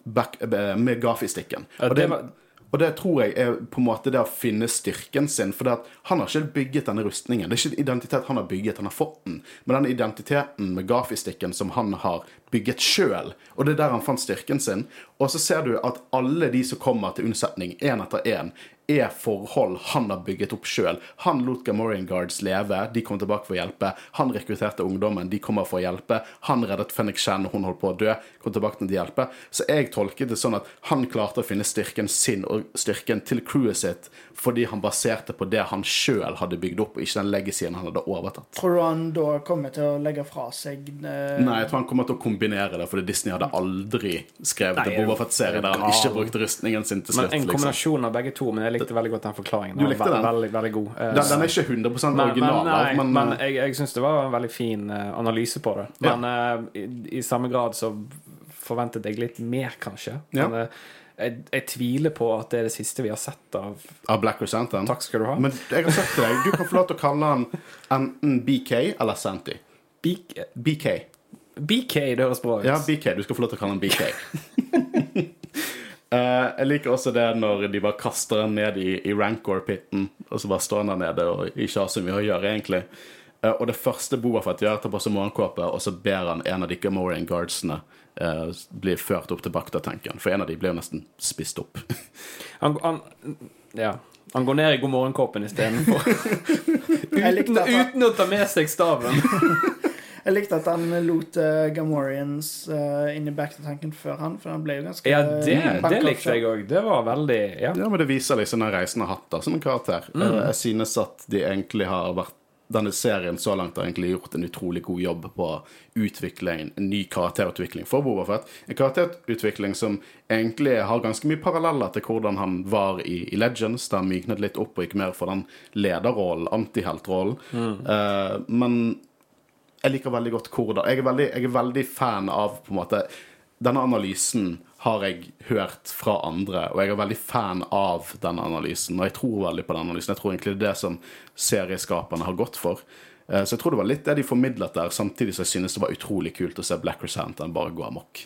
back, med Gafi-stikken. Ja, det det, og det tror jeg er på en måte det å finne styrken sin. For han har ikke bygget denne rustningen. Det er ikke en identitet han har bygget, han har fått den. Men den identiteten med Gafi-stikken som han har bygget sjøl, og det er der han fant styrken sin. Og så ser du at alle de som kommer til unnsetning, én etter én, er forhold han har bygget opp sjøl. Han lot Gamorian Guards leve, de kom tilbake for å hjelpe. Han rekrutterte ungdommen, de kommer for å hjelpe. Han reddet Fennik Shen, hun holdt på å dø, kom tilbake til å hjelpe. Så jeg tolket det sånn at han klarte å finne styrken sin og styrken til crewet sitt fordi han baserte på det han sjøl hadde bygd opp, og ikke den legacyen han hadde overtatt. Tror du han da kommer til å legge fra seg eh, Nei, jeg tror han kommer til å kombinere det, fordi Disney hadde aldri skrevet Nei, en Boba Fett-serie der han ikke brukte rustningen sin til slutt. Men en liksom. kombinasjon av begge to, men jeg likte veldig godt den forklaringen. Du likte den? Veldig, veldig god. Den, den er ikke 100 men, original, men, nei, men, men jeg, jeg syns det var en veldig fin eh, analyse på det. Ja. Men eh, i, i samme grad så forventet jeg litt mer, kanskje. Ja. Men eh, jeg, jeg tviler på at det er det siste vi har sett av av Black Chrysanthemum. Takk skal du ha. Men jeg har til deg, du kan få lov til å kalle han enten BK eller Santi. BK, BK. BK, det høres bra ut. Ja, BK. Du skal få lov til å kalle han BK. (laughs) Eh, jeg liker også det når de bare kaster den ned i, i Rancor-pitten, og så bare står han der nede og ikke har så mye å gjøre, egentlig. Uh, og det første Boba Fett gjør, tar på seg morgenkåpe, og så ber han en av de Gamorian Guardsene uh, bli ført opp til Bakta-tanken. For en av de blir jo nesten spist opp. (laughs) Han, han, ja. han går ned i god morgenkåpen istedenfor. (laughs) Uten, uten å ta med seg staven. (laughs) Jeg likte at han lot uh, Gamorians uh, inn i back-tanken før han, for han ble jo ganske Ja, det, det likte jeg òg. Det var veldig Ja. Ja, men det viser liksom den reisen har hatt da, som en karakter. Mm. Eh, Jeg synes at de egentlig har vært denne serien så langt har egentlig gjort en utrolig god jobb på å utvikle en ny karakterutvikling for Bobafett. En karakterutvikling som egentlig har ganske mye paralleller til hvordan han var i, i Legends, der han myknet litt opp og gikk mer for den lederrollen, antiheltrollen. Eh, men jeg liker veldig godt hvordan jeg er veldig, jeg er veldig fan av på en måte Denne analysen har jeg hørt fra andre, og jeg er veldig fan av denne analysen. Og jeg tror veldig på den analysen. Jeg tror egentlig det er det som serieskaperne har gått for. Eh, Så jeg tror det var litt det de formidlet der, samtidig som jeg synes det var utrolig kult å se Black Chrysanthemum bare gå amok.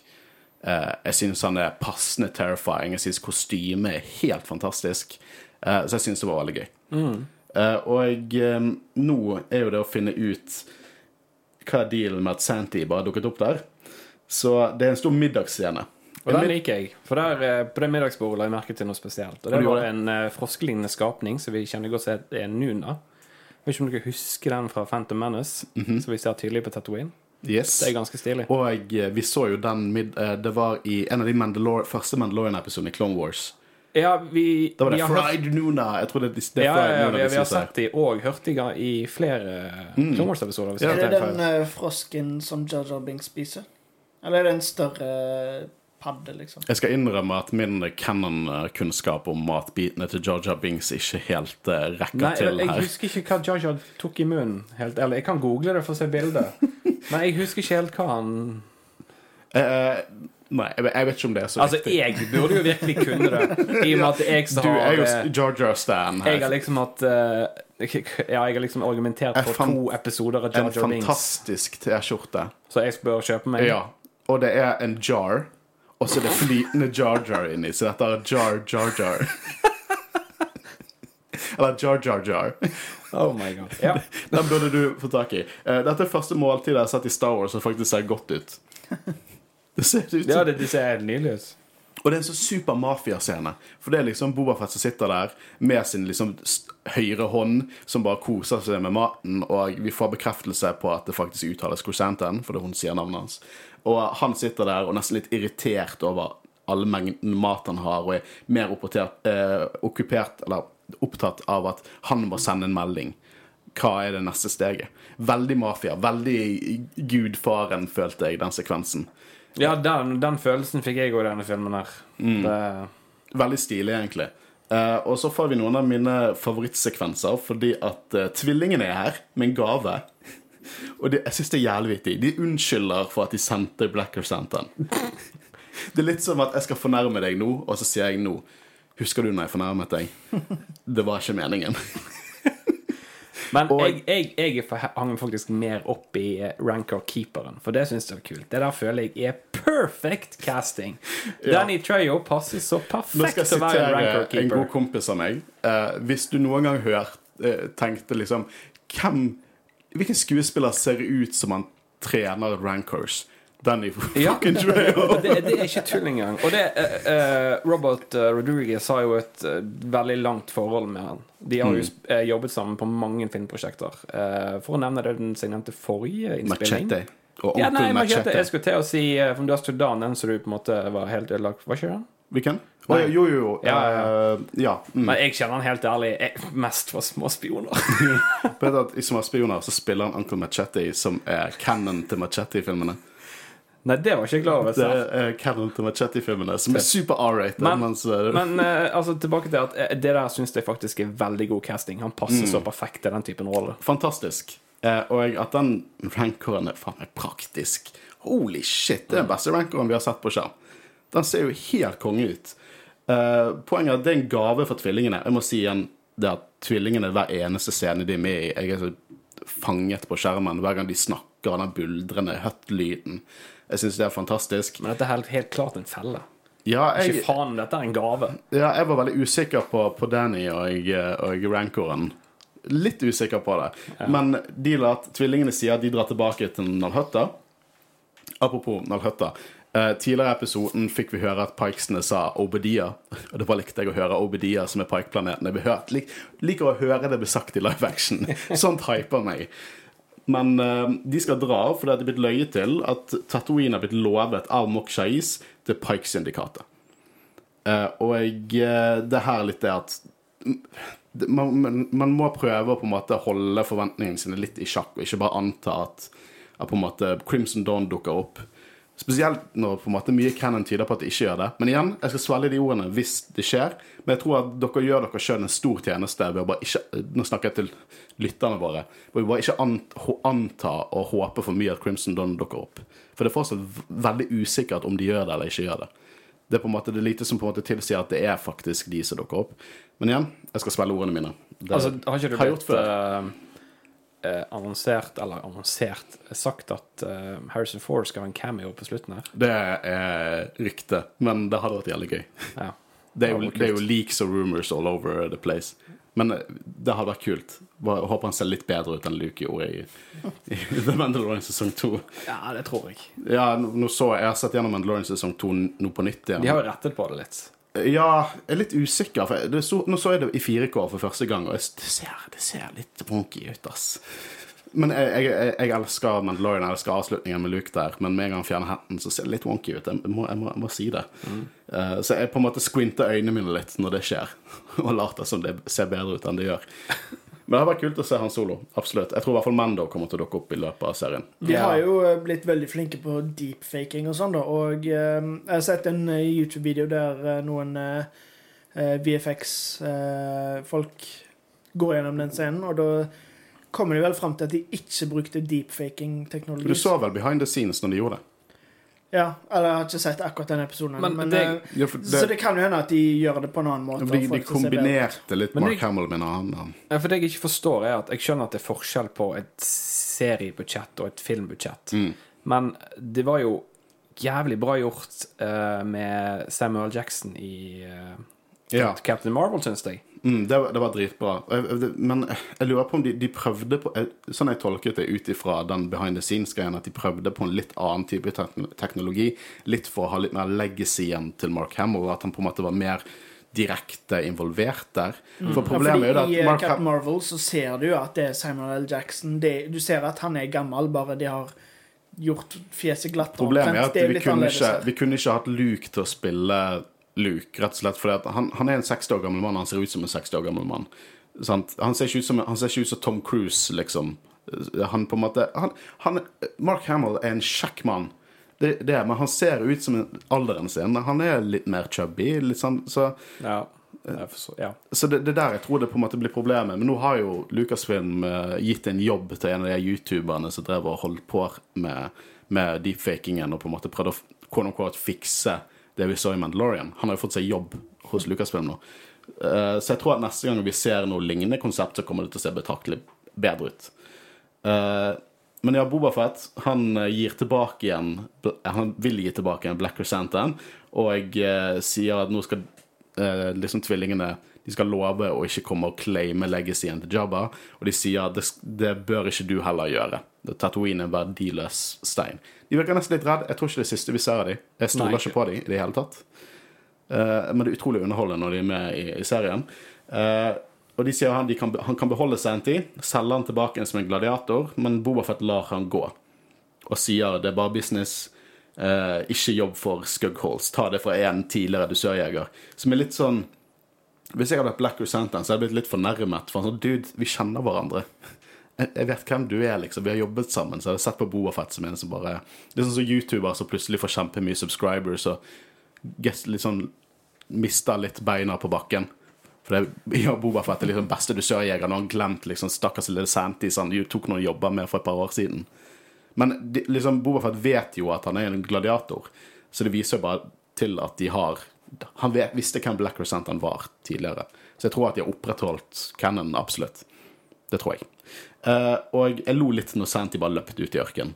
Eh, Jeg synes han er passende terrifying. Jeg synes kostymet er helt fantastisk. Eh, Så jeg synes det var veldig gøy. Mm. Og nå er jo det å finne ut hva er dealen med at Santy bare dukket opp der. Så det er en stor middagsscene. Og den liker jeg. For der, eh, på det middagsbordet la jeg merke til noe spesielt. Og det var en uh, froskelignende skapning som vi kjenner godt til er Nuna. Jeg vet ikke om dere husker den fra Phantom Menace, som vi ser tydelig på Tatooine. Yes. Det er ganske stilig. Og jeg, vi så jo den mid eh, Det var i en av de Mandalor første Mandalorian-episodene i Clone Wars. Ja, vi, Da var vi det hørt- Fried Nuna. Jeg tror det, det er Ja, Fried ja, ja, Nuna vi, vi har sett de og hørt de i flere mm. Clone Wars-episoder. Ja, Er det jeg den uh, frosken som Jar Binks spiser? Eller er det en større padde, liksom? Jeg skal innrømme at min canon-kunnskap om matbitene til Jar Binks ikke helt uh, rekker Nei, til jeg her. husker ikke hva Jar tok i munnen. Helt, eller jeg kan google det for å se bildet. (laughs) Men jeg husker ikke helt hva han Eh, nei, jeg, jeg vet ikke om det er så Altså, riktig. jeg burde jo virkelig kunne det, i og med at jeg som Du har er jo Georgia Jar Stan Jeg har liksom hatt eh, (laughs) Ja, jeg har liksom argumentert for fant to episoder av Jar Jar Jar En fantastisk T-skjorte. så jeg bør kjøpe meg. Ja. Og det er en jar, og så er det flytende Jar Jar inni, så dette er Jar Jar Jar. (laughs) Eller Jar Jar Jar. Oh my god. Ja. Den burde du få tak i. Eh, Dette er første måltid jeg har sett i Star Wars som faktisk ser godt ut. Det ser ut som ja, det, det, ser helt nydelig ut. Og det er en sånn super mafiascene. For det er liksom Boba Fett som sitter der med sin liksom høyre hånd, som bare koser seg med maten, og vi får bekreftelse på at det faktisk uttales Crusanten, fordi hun sier navnet hans. Og han sitter der og nesten litt irritert over all mengden mat han har, og er mer oppotert, eh, okkupert, eller opptatt av at han må sende en melding. Hva er det neste steget? Veldig mafia. Veldig gudfaren, følte jeg, den sekvensen. Ja, den, den følelsen fikk jeg òg i denne filmen her. Mm. Det, Veldig stilig, egentlig. Uh, og så får vi noen av mine favorittsekvenser, fordi at uh, tvillingene er her med en gave. (laughs) Og det, jeg syns det er jævlig vittig. De unnskylder for at de sendte Black Santan. (laughs) Det er litt som at jeg skal fornærme deg nå, og så sier jeg nå Husker du når jeg fornærmet deg? (laughs) Det var ikke meningen. Men Og- jeg, jeg, jeg er- hang faktisk mer opp i eh, Rancor-keeperen, for det syns jeg var kult. Det der føler jeg er perfect casting. Danny Treyo passer så perfekt til å være en sitere en god kompis av meg. Uh, hvis du noen gang hørt, uh, tenkte liksom Hvem Hvilken skuespiller ser ut som han trener Rancors? Danny fucking Trejo. (laughs) det, det er ikke tull engang. Og det, eh, eh, Robert eh, Rodriguez har jo et eh, veldig langt forhold med han. De har jo Mm. jobbet sammen på mange filmprosjekter. Eh, for å nevne det den signerte forrige innspilling. Machete. Og Ja, nei, machete. Jeg skulle til å si From Dust to Dawn, den som du på en måte var helt ødelagt. Var ikke den? Hvilken? Oh, jo, jo, jo. Ja, ja, ja. Mm. Men jeg kjenner han helt ærlig jeg, mest for små spioner. (laughs) I er spioner så spiller han Uncle Machete, som er canon til Machete-filmene. Nei, det var ikke jeg klar over. Det er canon til Machete-filmene, som er super R-rated. Men- mens, eh, Men eh, altså, tilbake til at eh, det der syns jeg faktisk er veldig god casting. Han passer Mm. så perfekt til den typen rolle. Fantastisk. Og at den rancoren er faen meg praktisk. Holy shit, det er den beste rancoren vi har sett på skjerm. Den ser jo helt konge ut. Poenget er at det er en gave for tvillingene. Jeg må si igjen det at tvillingene hver eneste scene de er med i, jeg er så fanget på skjermen hver gang de snakker, den buldrende høtt-lyden. Jeg syns det er fantastisk. Men dette er helt, helt klart en felle. Ja, Ikke faen, dette er en gave. ja, jeg var veldig usikker på, på Danny og, og rancoren. Litt usikker på det. Men de at tvillingene sier at de drar tilbake til Nalhøtta. Apropos Nalhøtta. Uh, tidligere i episoden fikk vi høre at Pikesene sa Obedia. (laughs) Og det var likte jeg å høre Obedia, som er Pike-planeten. Jeg lik, liker å høre det bli sagt i live action. (laughs) Sånt hyper meg. Men eh, de skal dra fordi det er blitt løyet til at Tatooine har blitt lovet av Mok Shais til Pike-syndikatet. Eh, og jeg, eh, det er her litt det at man, man, man må prøve å på en måte holde forventningene sine litt i sjakk, og ikke bare anta at, at på en måte Crimson Dawn dukker opp. Spesielt når på en måte mye canon tyder på at det ikke gjør det. Men igjen, jeg skal svelge de ordene hvis det skjer. Men jeg tror at dere gjør dere sjøl en stor tjeneste ved å bare ikke Nå snakker jeg til lytterne våre. Hvor vi bare ikke ant, anta og håpe for mye at Crimson Don dukker opp. For det er fortsatt veldig usikkert om de gjør det eller ikke gjør det. Det er på en måte det lite som på en måte tilsier at det er faktisk de som dukker opp. Men igjen, jeg skal svelge ordene mine. Det Altså, har ikke du har jeg gjort før. Eh, annonsert, eller annonsert, sagt at eh, Harrison Ford skal ha en cameo på slutten her? Det er rykte, men det hadde vært jævlig gøy. Ja. Det er, jo, det det er jo leaks og rumors all over the place. Men eh, det hadde vært kult. Bare håper han ser litt bedre ut enn Luke gjorde i, i The Mandalorian sesong 2. ja, det tror jeg. Ja, nå nå så jeg, jeg har sett gjennom Mandalorian sesong 2 nå på nytt igjen. De har jo rettet på det litt. Ja, jeg er litt usikker. For så, nå så jeg det i 4K for første gang, og det, ser, det ser litt wonky ut, ass. Men jeg, jeg, jeg, elsker Mandalorian, jeg elsker avslutningen med Luke der, men med en gang han fjerner hatten, så ser det litt wonky ut. Jeg må, jeg må, må si det. Eh, så jeg på en måte squinter øynene mine litt når det skjer, (laughs) og later som det ser bedre ut enn det gjør. Men det har vært kult å se han solo. Absolutt. Jeg tror i hvert fall Mando kommer til å dukke opp i løpet av serien. De har jo eh, blitt veldig flinke på deepfaking og sånn, da. Og eh, jeg har sett en eh, YouTube-video der eh, noen eh, eh, VFX-folk går gjennom den scenen, og da kommer de vel fram til at de ikke brukte deepfaking-teknologi. Du så vel behind the scenes når de gjorde det? Ja, eller jeg har ikke sett akkurat den episoden. Men Men, det- eh, Ja, det, Så det kan jo hende at de gjør det på en annen måte. de, de kombinerte litt Mark Hamill med en annen. Ja, For det jeg ikke forstår, er at jeg skjønner at det er forskjell på et seriebudsjett og et filmbudsjett. Mm. Men det var jo jævlig bra gjort uh, med Samuel Jackson i uh, Ja. Captain Marvel, syns jeg. Mm, det, var- det var dritbra. Men jeg lurer på om de, de prøvde på Sånn jeg tolket det ut ifra den behind the scenes-greien, at de prøvde på en litt annen type teknologi. Litt for å ha litt mer legacyen til Mark Hamill, at han på en måte var mer direkte involvert der. For Ja, problemet er jo at I eh, Mark Captain Marvel så ser du at det er Simon L. Jackson. Det, du ser at han er gammel, bare de har gjort fjeset glatt. Problemet er at er vi kunne, ikke, vi kunne ikke hatt Luke til å spille Luke, rett og slett fordi han, han er en 60 år gammel mann, han ser ut som en 60 år gammel mann. Sant? Han, ser ikke ut som, han ser ikke ut som Tom Cruise, liksom. Han på en måte han, han, Mark Hamill er en kjekk mann, det, det, men han ser ut som en alderen sin. Han er litt mer chubby, litt sånn, så Ja. Forstår, ja. så det, det der jeg tror det på en måte blir problemet. Men nå har jo Lucasfilm eh, gitt en jobb til en av de youtuberne som drev og holdt på med, med deepfakingen og på en måte prøvde å quote fikse det vi så i Mandalorian. Han har jo fått seg jobb hos Lucasfilm nå. Uh, så jeg tror at neste gang vi ser noe lignende konsept, så kommer det til å se betraktelig bedre ut. Uh, men ja, Boba Fett han eh, gir tilbake igjen Han vil gi tilbake igjen Black Chrysanthemum, og eh, sier at nå skal liksom tvillingene de skal love å ikke komme og claime legacyen til Jabba, og de sier at det, det bør ikke du heller gjøre. Tatooine er en verdiløs stein. De virker nesten litt redd. Jeg tror ikke det er siste vi ser av dem. Jeg stoler ikke på dem i det hele tatt. Uh, men det er utrolig underholdende når de er med i, i serien. Uh, og de sier han, de kan, han kan beholde tid, selge han tilbake en som en gladiator, men Bobafett lar han gå. Og sier det er bare business, eh, ikke jobb for Skugholes. Ta det fra en tidligere dusørjeger. Som er litt sånn Hvis jeg hadde vært Black så hadde jeg blitt litt fornærmet. For han sa dude, vi kjenner hverandre. Jeg vet hvem du er, liksom. Vi har jobbet sammen. Så jeg har sett på Boafett som en som bare Det er sånn som YouTuber som plutselig får kjempemye subscribers og liksom mister litt beina på bakken. For det, ja, Boba Fett er liksom beste dusørjegeren, og han glemt liksom stakkars lille Santy, som han tok noen jobber med for et par år siden. Men de, liksom, Boba Fett vet jo at han er en gladiator, så det viser jo bare til at de har Han vet, visste hvem Black Resent han var tidligere. Så jeg tror at de har opprettholdt Cannon, absolutt. Det tror jeg. Uh, og jeg lo litt når Santi bare løpte ut i ørkenen.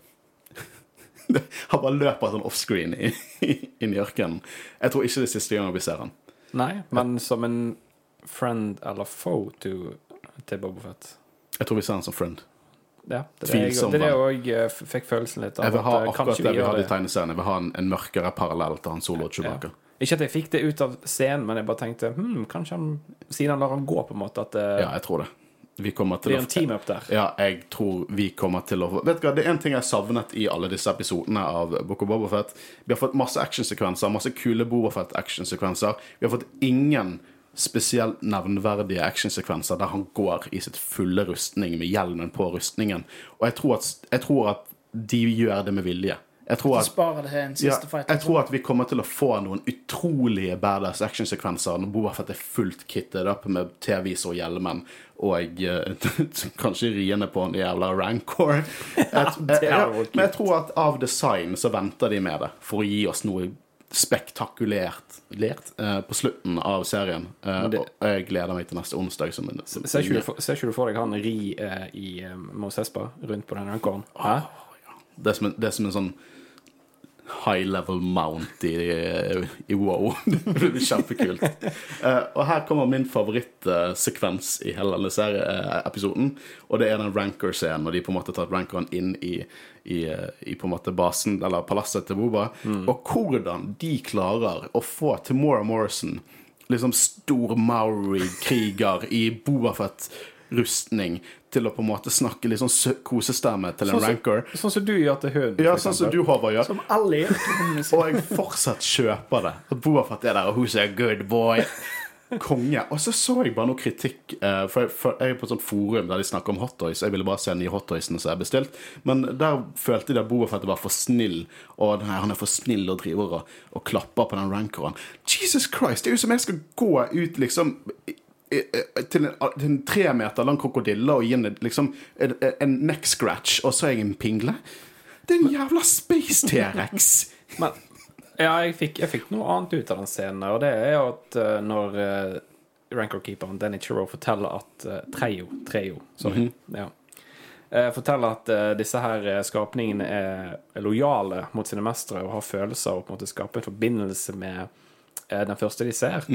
(laughs) han bare løper sånn offscreen inn i ørkenen. Jeg tror ikke det er siste gang vi ser han. Nei, men som en friend eller foe to, til Boba Fett. Jeg tror vi ser han som friend. Ja, det er Tvilsom det jeg òg eh, fikk følelsen litt av. Jeg vil ha eh, akkurat det vi hadde i tegneserien. Jeg vil ha en, en mørkere parallell til han Solo og Ja. Ikke at jeg fikk det ut av scenen, men jeg bare tenkte hm, kanskje han Siden han lar han gå, på en måte, at det Ja, jeg tror det. Vi kommer til blir å en team-up der. Ja, jeg tror vi kommer til å Vet du hva, Det er en ting jeg savnet i alle disse episodene av Book of Bobafett. Vi har fått masse actionsekvenser, masse kule Bobafett-actionsekvenser. Vi har fått ingen spesielt nevnverdige actionsekvenser der han går i sitt fulle rustning med hjelmen på rustningen. Og jeg tror at, jeg tror at de gjør det med vilje. Jeg tror at ja, jeg tror at vi kommer til å få noen utrolige badass actionsekvenser når Boba Fett er fullt kittet opp med T-vis og hjelmen og eh, (laughs) kanskje riene på en jævla rancor. (laughs) Jeg, jeg, jeg, men jeg tror at av design så venter de med det for å gi oss noe spektakulært lert, uh, på slutten av serien. Uh, det- og jeg gleder meg til neste onsdag. Som som, Ser ikke, du for, ser ikke du for deg han ri uh, i eh, Mos Espa rundt på den rancoren? Det, er som en, det er som en sånn high level mount i, i WoW. (laughs) det blir kjempekult. Eh, og her kommer min favorittsekvens i hele denne serieepisoden. Og det er den ranker-scenen når de på en måte tar rankeren inn i, i, i på en måte basen, eller palasset til Boba. Og hvordan de klarer å få Timora Morrison, liksom stor Maori-kriger i Bobafett-rustning, til å på en måte snakke litt sånn kosestemme til en Sånn ranker. Sånn som du gjør til hunden. Ja, sånn som du, Håvard, gjør. Som alle gjør. (laughs) Og jeg fortsatt kjøper det. At Boafat er der, og who's a good boy? Konge. Og så så jeg bare noe kritikk. eh, For jeg, for jeg er på et sånt forum der de snakker om hottoys. Jeg ville bare se nye hottoysene som har bestilt. Men der følte de at Boafett var for snill. Og nei, han er for snill og driver og, og klapper på den rankeren. Jesus Christ! Det er jo som jeg skal gå ut liksom til en, til en tre meter lang krokodille og gi en, liksom, en, en neck scratch, og så er jeg en pingle. Det er en jævla space T-rex! Men ja, jeg fikk, jeg fikk noe annet ut av den scenen, og det er jo at uh, når uh, ranker-keeperen Danny Chiro forteller at uh, Trejo, Trejo sorry, ja, uh, forteller at uh, disse her skapningene er, lojale mot sine mestere og har følelser og på en måte skaper en forbindelse med den første de ser.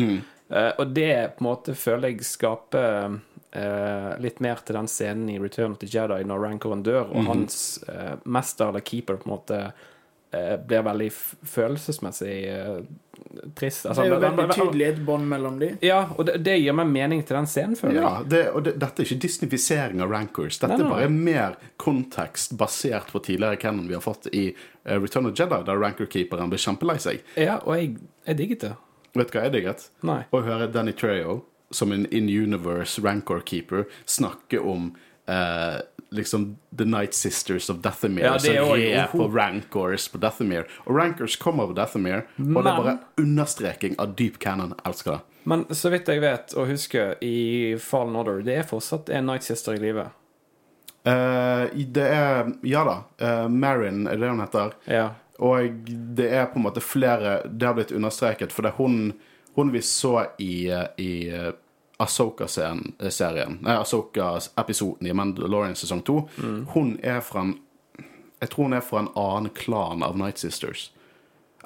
Eh, og det på en måte føler jeg skaper Uh, litt mer til den scenen i Return of the Jedi når Rancoren dør, og hans uh, mester eller keeper på en måte eh, blir veldig følelsesmessig eh, trist. Altså, Det er jo veldig tydelig et bånd mellom de. Ja, og det, det gir meg mening til den scenen, føler jeg. Ja, det, og det, dette er ikke disnifisering av rankers. Dette er bare mer kontekst basert på tidligere canon vi har fått i eh, Return of Jedi, der ranker-keeperen blir kjempelei seg. Ja, og jeg, jeg digget det. Vet du hva jeg digget? Nei. Å høre Danny Trejo, som en in-universe rancor-keeper, snakke om eh, liksom The Night Sisters of Dathomir, Ja, det er som jo- på rancors på Dathomir. Og rancors kommer på Dathomir, og det er bare understreking av deep canon. Elsker det. Men så vidt jeg vet og husker, i Fallen Order, det er fortsatt en Night Sister i live. Uh, det er Ja da. uh, Marin, er det hun heter? Ja. Og det er på en måte flere Det har blitt understreket, for er hun, hun vi så i, i Asoka-serien Nei, Asoka-episoden i Mandalorian sesong 2. Hun er fra en Jeg tror hun er fra en annen klan av Night Sisters.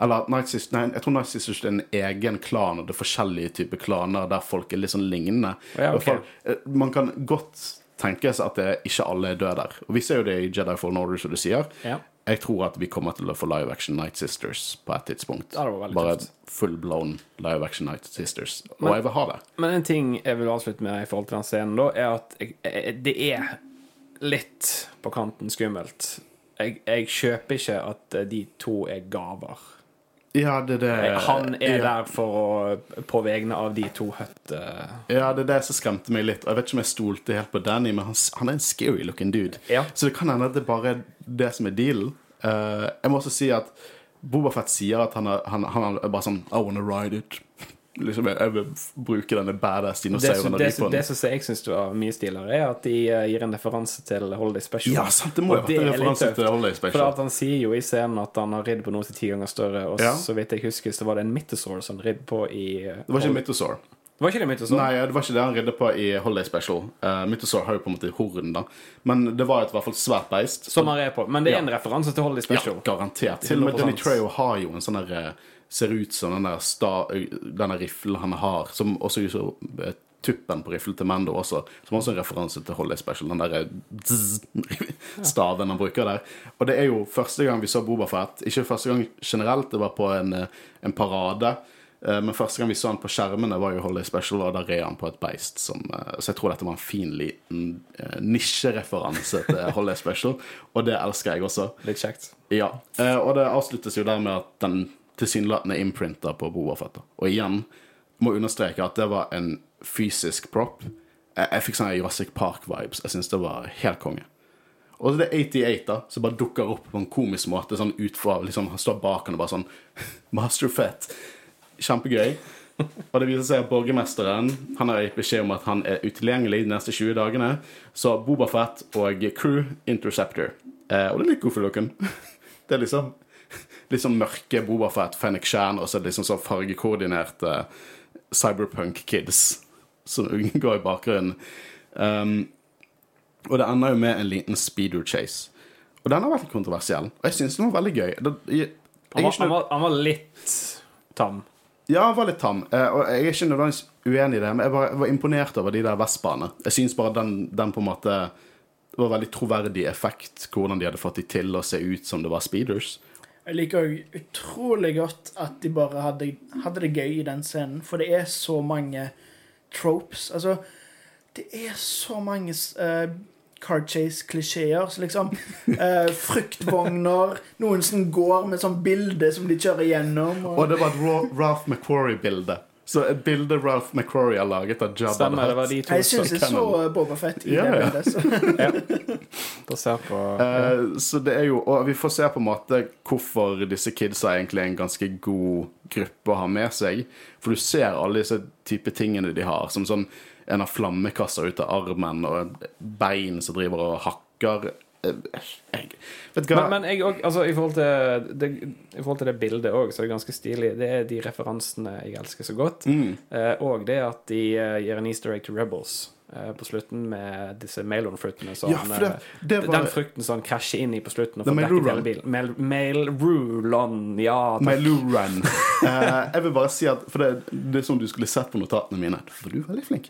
Eller Night Sisters, nei, jeg tror Night Sisters er en egen klan, og det er forskjellige typer klaner der folk er litt sånn lignende. Ja, okay. folk, eh, Man kan godt tenke seg at det ikke alle er døde der. Og vi ser jo det i Jedi Fallen Order, som du sier. Ja. Jeg tror at vi kommer til å få live action Night Sisters på et tidspunkt. Ja, Bare tøft. full blown live action Night Sisters. Og Men- jeg vil ha det. Men en ting jeg vil avslutte med i forhold til den scenen, da, er at jeg, jeg, det er litt på kanten skummelt. Jeg, jeg kjøper ikke at eh, de to er gaver. Ja, det det Han er ja. der for å På vegne av de to høtte Ja, det er det som skremte meg litt. Jeg vet ikke om jeg stolte helt på Danny, men han, han er en scary looking dude. Ja. Så det kan hende at det bare er det som er dealen. Uh, jeg må også si at Bobafett sier at han er, han, han er bare sånn I wanna ride it. Liksom, jeg, vil bruke denne badass Det, dinosauren det, som- det som jeg syns var mye stiligere, er at de eh, gir en referanse til Holiday Special. Ja, sant, det må jo være en er referanse til Holiday For Special. at han sier jo i scenen at han har ridd på noe til ti ganger større, og Ja. så vidt jeg husker, så var det en Mythosaur som han ridd på i eh, Det var ikke Mythosaur. Var ikke det Mythosaur? Nei, det var ikke det han ridde på i Holiday Special. Uh, Mythosaur har jo på en måte horn, da. Men det var et hvert fall svært beist. Som han red på. Men det er Ja. en referanse til Holiday Special. Ja, garantert. Til og med 100%. Danny Trejo har jo en sånn derre eh, Ser ut som den der sta, denne riflen han har, som også er så eh, tuppen på riflen til Mando også, som også er en referanse til Holiday Special. Den der eh, staven han bruker der. Og det er jo første gang vi så Bobafett. Ikke første gang generelt, det var på en, eh, en parade. Men første gang vi så han på skjermene, var jo Holiday Special, og da red han på et beist. Som, så jeg tror dette var en fin liten nisjereferanse til (laughs) Holiday Special, og det elsker jeg også. Litt kjekt. Ja, og det avsluttes jo der med at den tilsynelatende imprinta på Bobafett. Fett. Og igjen må understreke at det var en fysisk prop. Jeg, jeg fikk sånne Jurassic Park-vibes. Jeg syns det var helt konge. Og så det er 88 da, som bare dukker opp på en komisk måte. sånn ut fra liksom, Han står bak han og bare sånn (laughs) Master Fett. Kjempegøy. Og det viser seg at borgermesteren Han har gitt beskjed om at han er utilgjengelig de neste 20 dagene. Så Bobafett og crew Interceptor. Eh, og det er litt god for dere. (laughs) Det er liksom litt sånn mørke Bobafett, Fennik Shan og så liksom sånn fargekoordinerte cyberpunk kids som (laughs) går i bakgrunnen. Um, og det ender jo med en liten speeder chase. Og den har vært kontroversiell. Og jeg syns den var veldig gøy. Det, jeg, Han var, han var, han var litt tam. ja, han var litt tam. eh, Og jeg er ikke nødvendigvis uenig i det, men jeg var, jeg var imponert over de der vestbanene. Jeg syns bare den, den på en måte Det var veldig troverdig effekt hvordan de hadde fått de til å se ut som det var speeders. Jeg liker òg utrolig godt at de bare hadde, hadde det gøy i den scenen, for det er så mange tropes. Altså, det er så mange uh, car chase-klisjeer. Så liksom uh, (laughs) Fruktvogner, noen som går med sånn bilde som de kjører gjennom. Og, Og det var et Ralph McQuarrie-bilde. Så et bilde Ralph McQuarrie har laget av Jabba Stemmer, det var de to jeg syns jeg så. Boba Fett i yeah, det bildet. Så. (laughs) basert på Eh, så det er jo Og vi får se på en måte hvorfor disse kidsa er egentlig en ganske god gruppe å ha med seg. For du ser alle disse type tingene de har, som sånn en har flammekasser ut av armen, og bein som driver og hakker. Jeg, vet hva? Men, men jeg altså, i forhold til det, i forhold til det bildet òg, så er det ganske stilig. Det er de referansene jeg elsker så godt. Mm. Eh, og det at de eh, gir en easter egg til Rebels eh, på slutten med disse Mailon-fruktene. som Ja, det, det var Den frukten som han krasjer inn i på slutten og. Mailrulon, ja. Mailuran. (laughs) Eh, jeg vil bare si at For det, det er sånn du skulle sett på notatene mine. For du er veldig flink.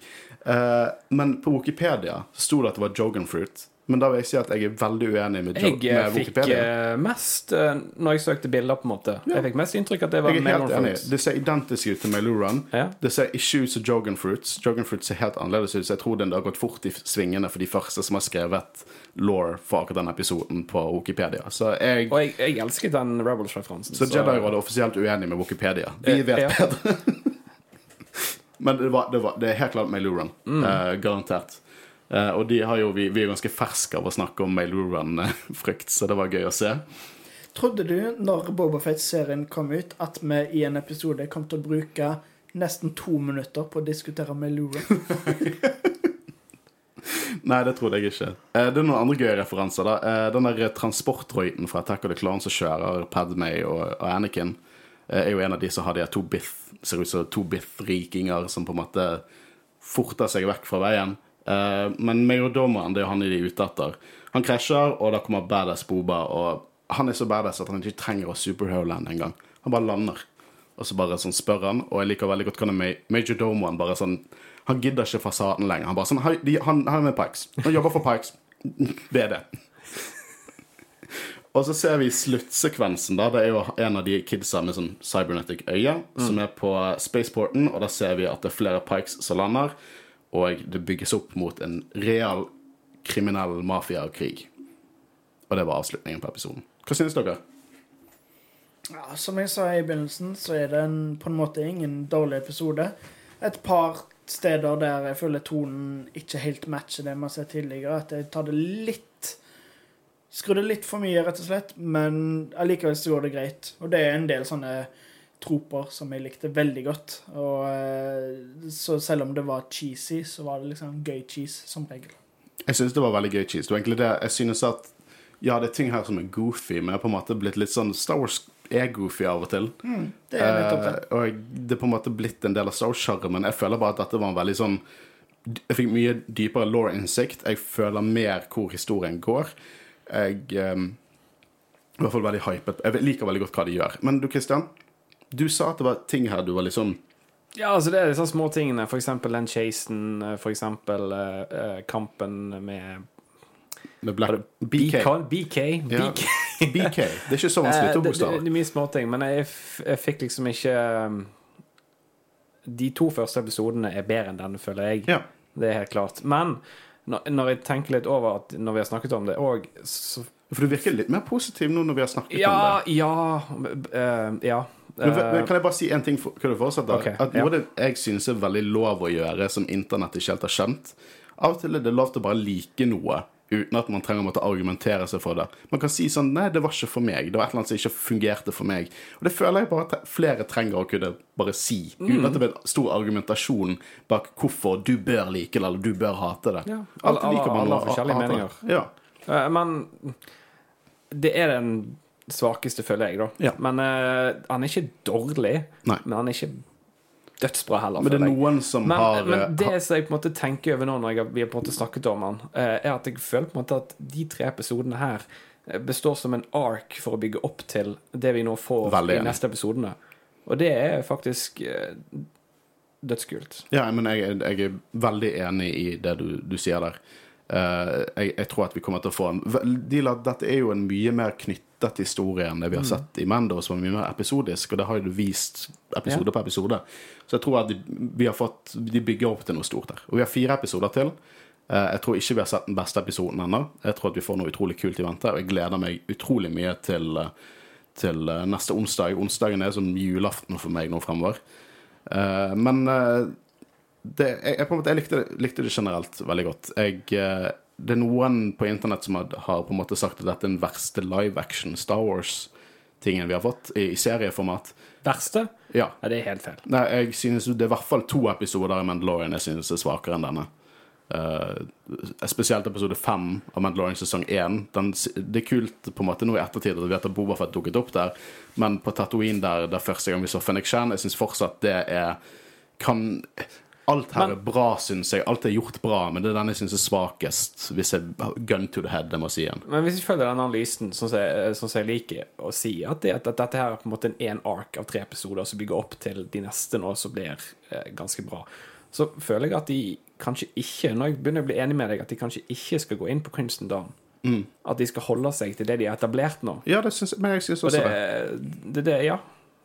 Uh, men på Wikipedia sto det at det var Joganfruit. Men da vil jeg si at jeg er veldig uenig med, jo, Jeg eh, med fikk Jeg fikk mest eh, Når jeg søkte bilder, på en måte. Jeg fikk mest inntrykk at det var enig. Mailrun-fruits. Det ser identisk ut til Mailurun. Ja. Det ser ikke ut som Jogan Fruits. Jogan Fruits ser helt annerledes ut, så jeg tror den har gått fort i svingene for de første som har skrevet law for akkurat den episoden på Wikipedia. Så jeg Og jeg, jeg elsket den Rebels-referansen. så Jedi-rådet er offisielt uenig med Wikipedia. Vi Eh, vet ja. bedre. (laughs) Men det, var, det, var, det er helt klart Mailurun. Mm. Eh, garantert. Eh, og de har jo, vi, vi er ganske ferske av å snakke om Mailurun-frykt, (laughs) så det var gøy å se. Trodde du, når Boba Fett-serien kom ut, at vi i en episode kom til å bruke nesten to minutter på å diskutere Melura? (laughs) Nei, det trodde jeg ikke. Eh, det er noen andre gøye referanser. da eh, Den der transportroiden fra Attack of the Clown som kjører Padmay og, Anakin, eh, er jo en av de som har de to Bith Ser ut som to Bith-rikinger som på en måte forter seg vekk fra veien. Eh, men Mayordomaen, det er jo han de er ute etter. Han krasjer, og da kommer Badass Boba, og han er så badass at han ikke trenger å superhero-lande engang. Han bare lander. Og så bare sånn spør han, og jeg liker veldig godt hvordan Majordomoen Major Domoen bare sånn Han gidder ikke fasaden lenger. Han bare sånn «Hei, Han, han er med Pikes. Han jobber for Pikes. (laughs) Det er det. Og så ser vi sluttsekvensen. da Det er jo en av de kidsa med sånn cybernetic øye som er på spaceporten, og da ser vi at det er flere Pikes som lander, og det bygges opp mot en real kriminell mafiakrig. Og det var avslutningen på episoden. Hva synes dere? Ja, som jeg sa i begynnelsen, så er det en, på en måte ingen dårlig episode. Et par steder der jeg føler tonen ikke helt matcher det vi har sett tidligere. At jeg tar det litt Skrur det litt for mye, rett og slett. Men allikevel så går det greit. Og det er en del sånne troper som jeg likte veldig godt. Og eh, Så selv om det var cheesy, så var det liksom gøy cheese som regel. Jeg synes det var veldig gøy cheese. Det jeg synes at Ja, det er ting her som er goofy, men jeg har på en måte blitt litt sånn Star Wars er goofy av og til. Det er nettopp det. Eh, og det er på en måte blitt en del av Star Wars-sjarmen. Jeg føler bare at dette var en veldig sånn Jeg fikk mye dypere law-innsikt. Jeg føler mer hvor historien går. Jeg eh, i hvert fall veldig hypet. Jeg liker veldig godt hva de gjør. Men du, Christian, du sa at det var ting her du var liksom Ja, altså det er disse små tingene. For eksempel den chasen, for eksempel eh, eh, kampen med med Black BK. BK. BK. Ja. BK. (laughs) BK. Det er ikke så Eh, vanskelig to bokstaver. det er mye småting, men jeg, jeg fikk liksom ikke um, De to første episodene er bedre enn denne, føler jeg. Ja. Det er helt klart. Men når jeg tenker litt over at når vi har snakket om det òg, så For du virker litt mer positiv nå når vi har snakket Ja, om det. ja Uh, Ja. Men, Eh, men kan jeg bare si en ting for, Kan du fortsette? Okay, at. Noe ja. det jeg synes er veldig lov å gjøre, som internett ikke helt har skjønt Av og til er det lov til å bare like noe uten at man trenger å måtte argumentere seg for det. Man kan si sånn Nei, det var ikke for meg. Det var et eller annet som ikke fungerte for meg. Og det føler jeg bare at flere trenger å kunne bare si, uten Mm. at det blir en stor argumentasjon bak hvorfor du bør like det, eller du bør hate det. Ja. Alle- man alle har forskjellige meninger. Ja. Eh, Men det er den svakeste, føler jeg, da. Ja. Men uh, han er ikke dårlig, Nei. men han er ikke dødsbra heller. Men det er noen som Men, har men det det som jeg på en måte tenker over nå, når jeg, vi har på en måte snakket om han, eh, er at jeg føler på en måte at de tre episodene her eh, består som en ark for å bygge opp til det vi nå får Veldig i neste episodene. Og det er faktisk eh, dødskult. Ja, men jeg, jeg er veldig enig i det du, du sier der. Eh, jeg, jeg tror at vi kommer til å få en de, Dette er jo en mye mer knyttet historie enn det vi har sett i Mando, som er mye mer episodisk, og det har jo du vist episode på episode. Så jeg tror at de, vi har fått, de bygger opp til noe stort her. Og vi har fire episoder til. Eh, jeg tror ikke vi har sett den beste episoden ennå. Jeg tror at vi får noe utrolig kult i vente, og jeg gleder meg utrolig mye til, eh, til neste onsdag. Onsdagen er som julaften for meg nå fremover. Men det, jeg, jeg, måte, jeg likte, det, likte det generelt veldig godt. Jeg, eh, det er noen på internett som har, har på en måte sagt at dette er den verste live action Star Wars-tingen vi har fått i, i serieformat. Verste? Ja. Ja, det er helt feil. Nei, jeg synes Det er i hvert fall to episoder i Mandalorian jeg synes er svakere enn denne. Uh, spesielt episode fem av Mandalorian sesong én. Det er kult på en måte nå i ettertid at vi vet at Bobafett dukket opp der, men på Tatooine der, der første gang vi så Fennik Shan, jeg syns fortsatt det er kan Alt her Men- er bra, syns jeg. Alt er gjort bra, men det er den jeg syns er svakest, hvis jeg gun to the head, jeg må si igjen. Men hvis vi følger den analysen, sånn som jeg, sånn jeg liker å si, at, det, at dette her er på en måte en én ark av tre episoder som bygger opp til de neste nå, som blir eh, ganske bra, så føler jeg at de kanskje ikke, når jeg begynner å bli enig med deg, at de kanskje ikke skal gå inn på Crimson Dawn. At de skal holde seg til det de har etablert nå. Ja, det syns jeg, men jeg syns Og også det, det. det, det Ja.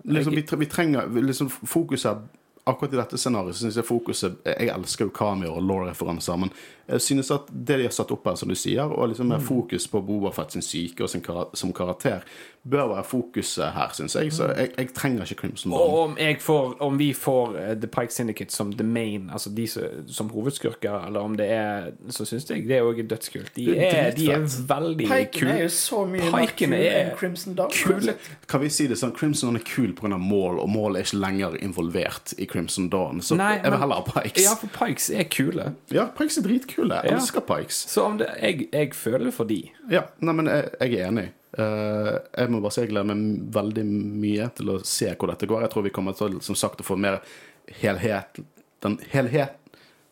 liksom, vi trenger liksom fokuset Akkurat i dette scenarioet syns jeg fokuset Jeg elsker jo cameo og law-referanser, men jeg synes at det de har satt opp her, som du sier, og liksom mer fokus på Boba Fett sin syke og sin som karakter, bør være fokuset her, syns jeg. Så jeg, jeg trenger ikke Crimson og Dawn. om, jeg får, om vi får eh, The Pike Syndicate som the main, altså de som, som hovedskurker, eller om det er Så syns jeg det er òg dødskult. De er er, de er dritfett. kule. Pikene er jo så mye mer kule enn Crimson Dawn. Kule. Kan vi si det sånn, Crimson Dawn er kul pga. Maul, og Maul er ikke lenger involvert i Crimson Dawn. Så Nei, jeg vil heller ha Pikes. Ja, for Pikes er kule. Ja, Pikes er dritkule. Jeg Ja. elsker Pikes. Så om det, jeg, jeg føler for de. Ja, nei, men jeg, jeg er enig. Eh, jeg må bare si jeg gleder meg veldig mye til å se hvor dette går. Jeg tror vi kommer til som sagt å få mer helhet Den helhet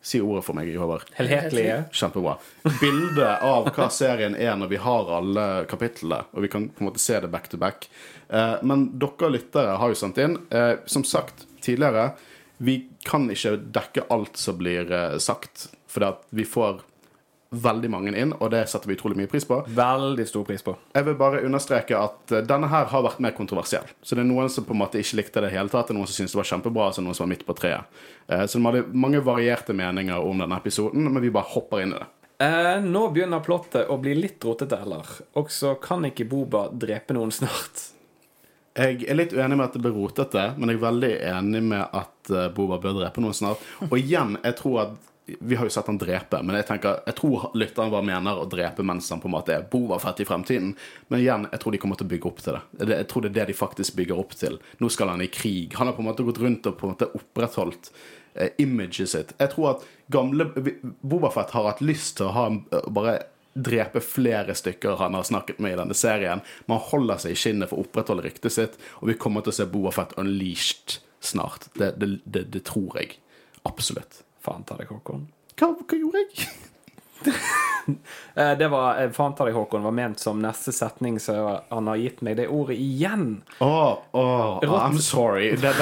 Si ordet for meg, Håvard. Helhetlige. Kjempebra. Bilde av hva serien er når vi har alle kapitlene, og vi kan på en måte se det back to back. Eh, men dere lyttere har jo sendt inn. Eh, som sagt tidligere, vi kan ikke dekke alt som blir sagt, fordi at vi får veldig mange inn, og det setter vi utrolig mye pris på. Veldig stor pris på. Jeg vil bare understreke at eh, denne her har vært mer kontroversiell. Så det er noen som på en måte ikke likte det i hele tatt, er noen som syntes det var kjempebra, og noen som var midt på treet. Eh, Så det var mange varierte meninger om denne episoden, men vi bare hopper inn i det. Eh, nå begynner plottet å bli litt rotete, eller? Og så kan ikke Boba drepe noen snart. Jeg er litt uenig med at det blir rotete, men jeg er veldig enig med at eh, Boba bør drepe noen snart. Og igjen, jeg tror at Vi har jo sett han drepe, men jeg tenker, jeg tror lytteren bare mener å drepe mens han på en måte er Boba Fett i fremtiden. Men igjen, jeg tror de kommer til å bygge opp til det. Jeg tror det er det de faktisk bygger opp til. Nå skal han i krig. Han har på en måte gått rundt og på en måte opprettholdt eh, imaget sitt. Jeg tror at gamle Boba Fett har hatt lyst til å ha eh, bare drepe flere stykker han har snakket med i denne serien. Man holder seg i skinnet for å opprettholde ryktet sitt, og vi kommer til å se Boba Fett unleashed snart. Det, det, det, det tror jeg. Absolutt. Faen ta deg, Håkon. Hva, hva gjorde jeg? (laughs) Eh, det var eh, Faen ta deg, Håkon var ment som neste setning, så han har gitt meg det ordet igjen. Åh, åh, I'm sorry. (laughs) Det,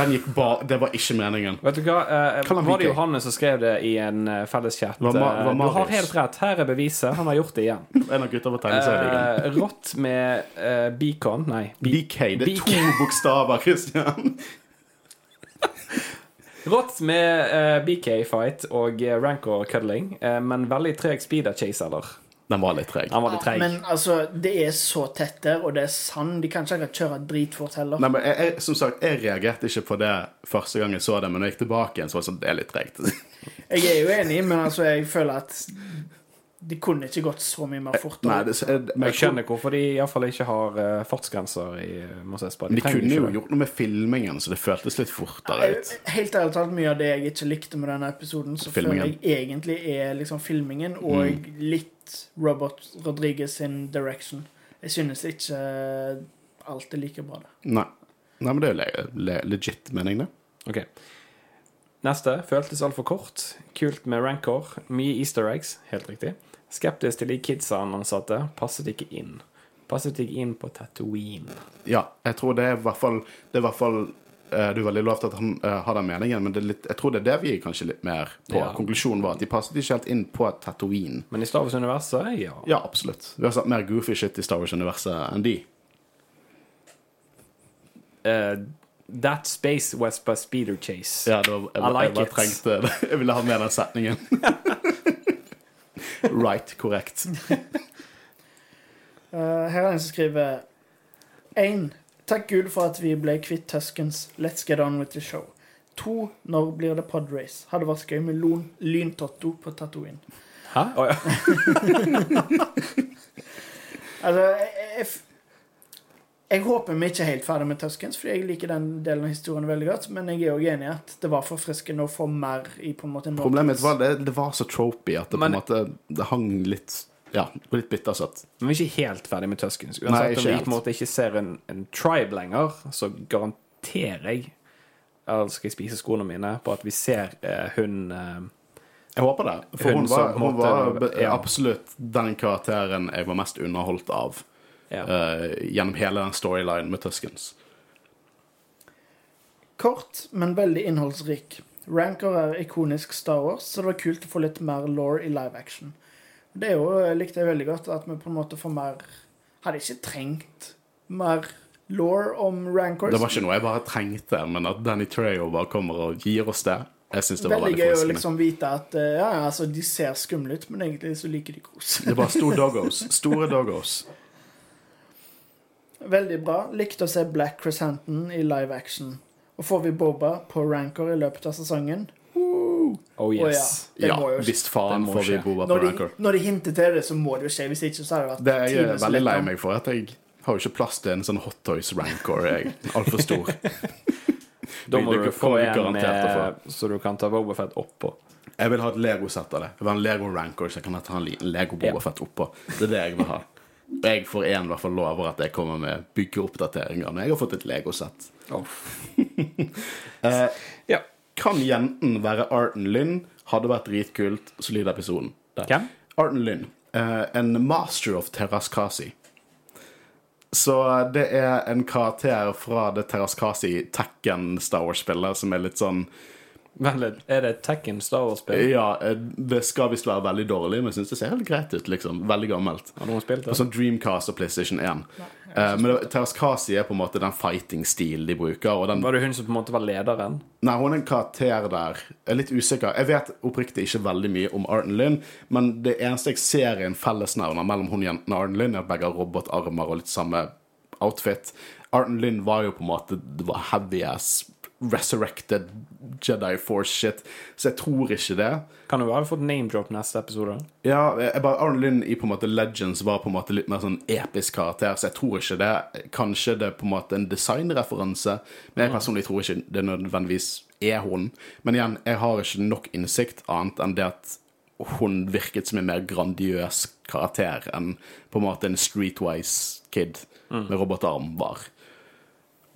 det var ikke meningen. Vet du hva? Eh, var det. Johannes som skrev det i en eh? Var Eh, var du har helt rett. Her er beviset. Han har gjort det igjen. (laughs) En av gutta på tegneserien. Eh, rått med eh, Beacon Nei. BK. Det er to bokstaver, Christian. Rått med uh, BK-fight og uh, Rancor cuddling, uh, men veldig treg speeder chase, eller? Den var litt treg. Den var litt treig. Men altså, det er så tett der, og det er sand. De kan ikke akkurat kjøre dritfort heller. Nei, men jeg, jeg, som sagt, jeg reagerte ikke på det første gang jeg så det, men når jeg gikk tilbake igjen, så var det sånn, det er litt tregt. Jeg er jo enig, men altså, jeg føler at de kunne ikke gått så mye mer fort. Nei, det, jeg, Men jeg skjønner hvorfor de iallfall ikke har uh, fartsgrenser i uh, De, de kunne jo det. gjort noe med filmingen, så det føltes litt fortere ut. Helt ærlig talt, mye av det jeg ikke likte med denne episoden, så Filmingen. føler jeg egentlig er liksom filmingen og litt Robert Rodriguez sin direction. Jeg synes ikke alt er like bra der. Nei. Nei, men det er jo le, le, legit mening, det. Ok. Neste føltes altfor kort. Kult med Rancor. Mye easter eggs. Helt riktig. Skeptisk til de kidsa han ansatte. Passet ikke inn. passet ikke inn på Tatooine. Ja, jeg tror det er i hvert fall Det er i hvert fall Du er veldig lovt at han uh, har den meningen, men det litt, jeg tror det er det vi er kanskje litt mer på. Ja. Konklusjonen var at de passet ikke helt inn på Tatooine. Men i Star Wars-universet, ja. Ja, absolutt. Vi har sett mer goofy shit i Star Wars-universet enn de. Uh, that space was by speeder chase. Ja, det var, jeg, I like jeg jeg, it. trengte. (laughs) Jeg ville ha med den setningen. (laughs) right, korrekt. Uh, (laughs) her er en som skriver 1. Takk Gud for at vi ble kvitt Tuskens Let's get on with the show. 2. Når blir det podrace? Hadde vært gøy med lon- lyntotto på Tatooine. Hæ? Å, ja. (laughs) Altså, jeg, jeg, jeg håper vi ikke er helt ferdig med Tuskens, for jeg liker den delen av historien veldig godt. Men jeg er òg enig i at det var forfriskende å få mer i på en måte nåtids- Problemet var det, det var så tropy at det på en måte Det hang litt Ja, litt bittersøtt. Men vi er ikke helt ferdig med Tuskens. Nei, Uansett ikke om vi helt. på en måte ikke ser en, en tribe lenger, så garanterer jeg Eller skal jeg spise skoene mine på at vi ser eh, hun eh, Jeg håper det. For Hun hun var, hun måte- var ja. absolutt den karakteren jeg var mest underholdt av ja. uh, gjennom hele den storylinen med Tuskens. Kort, men veldig innholdsrik. Rancor er ikonisk Star Wars, så det var kult å få litt mer law i live action. Det jo, likte jeg veldig godt, at vi på en måte får mer Hadde ikke trengt mer law om Rancors. Det var ikke noe jeg bare trengte, men at Danny Trejo bare kommer og gir oss det. Jeg synes det var Veldig veldig gøy å liksom vite at eh, ja, ja, altså, de ser skumle ut, men egentlig så liker de kos. Det er bare store (laughs) doggos. Store doggos. Veldig bra. Likte å se Black Crescenton i live action. Og får vi Boba på Rancor i løpet av sesongen? Oh yes. Oh, Ja, ja visst faen får vi. Boba på Når de, Rancor. når de hinter til det, så må det jo skje. Hvis ikke, så hadde det vært Det er jeg er veldig lei meg for, at jeg har jo ikke plass til en sånn Hot Toys Rancor. Jeg er altfor stor. (laughs) Da må du få en med, så du kan ta Bobafett oppå. Jeg vil ha et Lego-sett av det. Jeg vil ha en Lego Rancor, så jeg kan ta en Lego Bobafett Boba Fett oppå. Det er det jeg vil ha. (laughs) Jeg for en i hvert fall lover at jeg kommer med byggeoppdateringer når jeg har fått et Lego-sett. (laughs) Eh, Ja. kan jenten være Arten Lynn? Hadde vært dritkult. Solid episoden. Hvem? Arten Lynn. eh, en master of Terraskasi. Så det er en karakter fra det Terraskasi Tekken Star Wars-spillet som er litt sånn Vent litt, er det Tekken Star Wars-spill? Ja, eh, det skal visst være veldig dårlig, men jeg syns det ser helt greit ut. liksom Veldig gammelt. Har noen spilt det? sånn Dreamcast og PlayStation 1. Nei, men det- Terraskasi er på en måte den fighting-stil de bruker. Og den Var det hun som på en måte var lederen? Nei, hun er en karakter der. Jeg er litt usikker. Jeg vet oppriktig ikke veldig mye om Arden Lynn, men det eneste jeg ser i en fellesnevner mellom hun jentene og Arden Lynn, er at begge har robotarmer og litt samme outfit. Arden Lynn var jo på en måte Det var heavy ass resurrected Jedi Force shit, så jeg tror ikke det. Kan du ha fått name-drop neste episode? Ja, jeg bare, Arne Lynn i på en måte Legends var på en måte litt mer sånn episk karakter, så jeg tror ikke det. Kanskje det er på en måte en designreferanse, men jeg personlig tror ikke det nødvendigvis er hun. Men igjen, jeg har ikke nok innsikt annet enn det at hun virket som en mer grandiøs karakter enn på en måte en streetwise kid med robotarm var.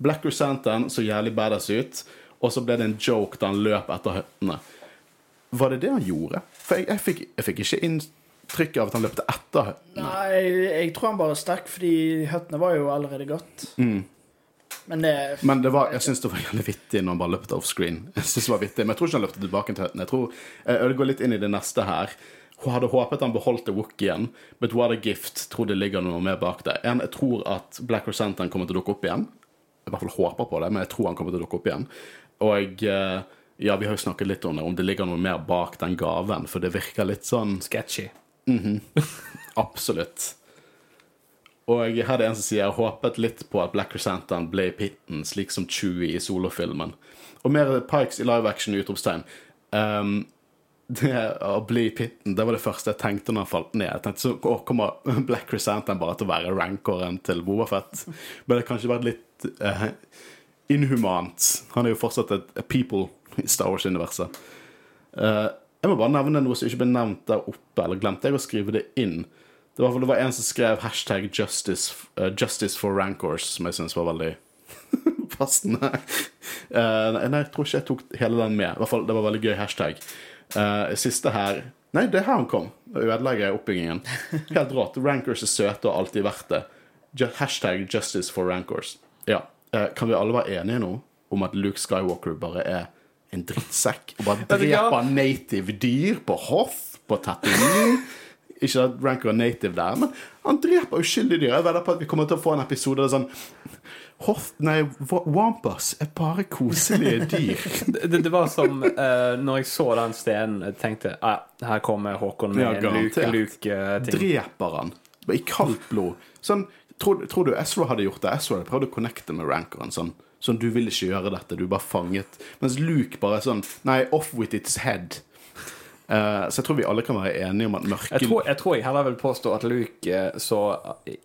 Black Santan så jævlig badass ut, og så ble det en joke da han løp etter høttene. Var det det han gjorde? For jeg, jeg, fikk, jeg fikk ikke inntrykk av at han løpte etter høttene. Nei, jeg tror han bare stakk, fordi høttene var jo allerede gått. Mm. Men det Men det var, jeg syns det var jævlig vittig når han bare løpte offscreen. (laughs) Jeg synes det var vittig, Men jeg tror ikke han løpte tilbake til høttene. Jeg tror, eh, jeg går litt inn i det neste her. Hun hadde håpet han beholdt Wookien, but what a gift. Tror det ligger noe mer bak det. En, jeg tror at Black Chrysanthemum kommer til å dukke opp igjen. I hvert fall håper på det, men jeg tror han kommer til å dukke opp igjen. Og eh, ja, vi har jo snakket litt om det, om det ligger noe mer bak den gaven, for det virker litt sånn Sketchy. Absolutt. Og her er det en som sier jeg håpet litt på at Black Crescenten ble i pitten, slik som Chewie i solofilmen. Og mer Pikes i live action utropstegn. Um, det å bli i pitten, det var det første jeg tenkte når han falt ned. Jeg tenkte så å, kommer Black Crescenten bare til å være rancoren til Bobafett? Men det kan kanskje vært litt eh, inhumant. Han er jo fortsatt et, people i Star Wars-universet. Uh, jeg må bare nevne noe som ikke ble nevnt der oppe, eller glemte jeg å skrive det inn. Det var, det var en som skrev hashtag justice, uh, justice for rancors, som jeg syns var veldig (laughs) passende. Uh, nei, jeg tror ikke jeg tok hele den med. I hvert fall, Det var veldig gøy hashtag. Siste her Nei, det er her han kom. Ødelegger jeg oppbyggingen. Helt rått. Rancors er søte og alltid vært det. Hashtag justice for rancors. Ja. Eh, kan vi alle være enige nå om at Luke Skywalker bare er en drittsekk og bare (laughs) dreper native dyr på Hoth, på Tatooine? Ikke at Ranker er native der, men han dreper uskyldige dyr. Jeg vedder på at vi kommer til å få en episode der sånn Hoth, nei, Wampus er bare koselige dyr. (laughs) Det, det var som uh, når jeg så den scenen, jeg tenkte ah, her kommer Håkon med Ja, en Luke- garantert. Luke, uh, Dreper han i kaldt blod. Sånn, tror, tror du Ezra hadde gjort det? Ezra hadde prøvd å connecte med rankeren. sånn. Sånn, du vil ikke gjøre dette, du er bare fanget. Mens Luke bare er sånn Nei, off with its head. Uh, så jeg tror vi alle kan være enige om at mørke jeg, tror, jeg tror jeg heller vil påstå at Luke eh, så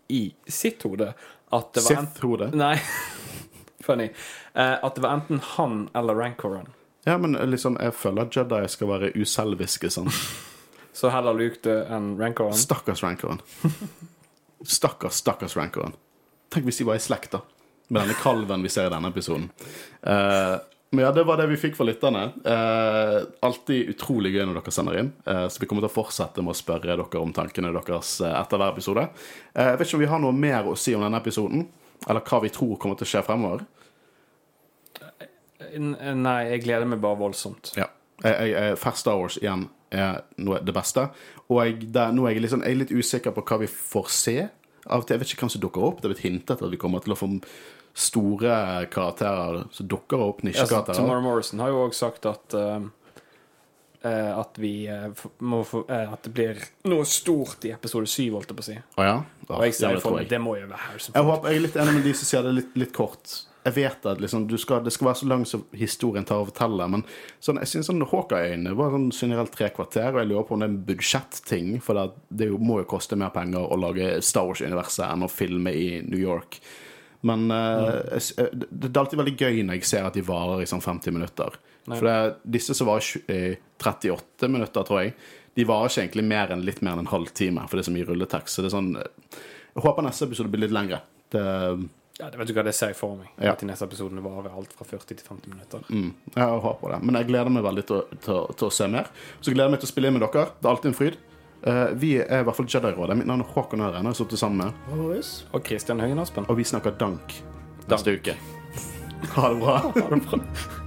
i sitt hode at det var Sith-hode. Nei, (laughs) funny. Uh, at det var enten han eller Rancoren. Ja, men liksom, jeg føler at Jedi skal være uselviske sånn. (laughs) Så heller Luke det enn Rancoren. Stakkars rancoren. (laughs) Stakkars, stakkars rankeren. Tenk hvis de var i slekt, da. Med denne kalven vi ser i denne episoden. Uh, men ja, det var det vi fikk fra lytterne. Eh, alltid utrolig gøy når dere sender inn. Eh, så vi kommer til å fortsette med å spørre dere om tankene deres eh, etter hver episode. Eh, jeg vet ikke om vi har noe mer å si om denne episoden, eller hva vi tror kommer til å skje fremover. Nei, jeg gleder meg bare voldsomt. Ja. Jeg, jeg, jeg, Fast Hours igjen er noe det beste. Og jeg, der, nå er jeg, liksom, jeg er litt usikker på hva vi får se. Av til, Jeg vet ikke hvem som dukker opp. Det er blitt hintet at vi kommer til å få store karakterer som dukker opp. Nisjekarakterer. Ja, Tomorrow Morrison har jo òg sagt at eh, At vi uh, må få uh, At det blir noe stort i episode 7, holdt jeg på å si. Oh, ja? Og jeg ja, ser det for det må jo være Harrison Jeg, håper, jeg er litt enig med de som sier det litt, litt kort. Jeg vet at liksom, du skal, det skal være så langt som historien tar å fortelle, men sånn, jeg synes sånn Hawkeye-øyne var sånn generelt tre kvarter, og jeg lurer på om det er en budsjetting, for det, det må jo koste mer penger å lage Star Wars-universet enn å filme i New York. Men jeg eh, det, det er alltid veldig gøy når jeg ser at de varer i sånn 50 minutter. For det, disse som varer i 38 minutter, tror jeg, de varer ikke egentlig mer enn litt mer enn en halv time, for det er så mye rulletekst. Så det er sånn eh, Jeg håper neste episode blir litt lengre. Det, Ja, det vet du hva, det ser jeg for meg. Ja. At de neste episodene varer alt fra 40 til 50 minutter. mm, jeg håper det. Men jeg gleder meg veldig til, til, til å se mer. Så jeg gleder jeg meg til å spille inn med dere. Det er alltid en fryd. Uh, vi er i hvert fall Jedi-rådet. Mitt navn er Håkon Øren. Jeg har sittet sammen med, Boris. Og Christian Høyen Aspen. og vi snakker dank neste uke. Ha det bra. Ha det bra.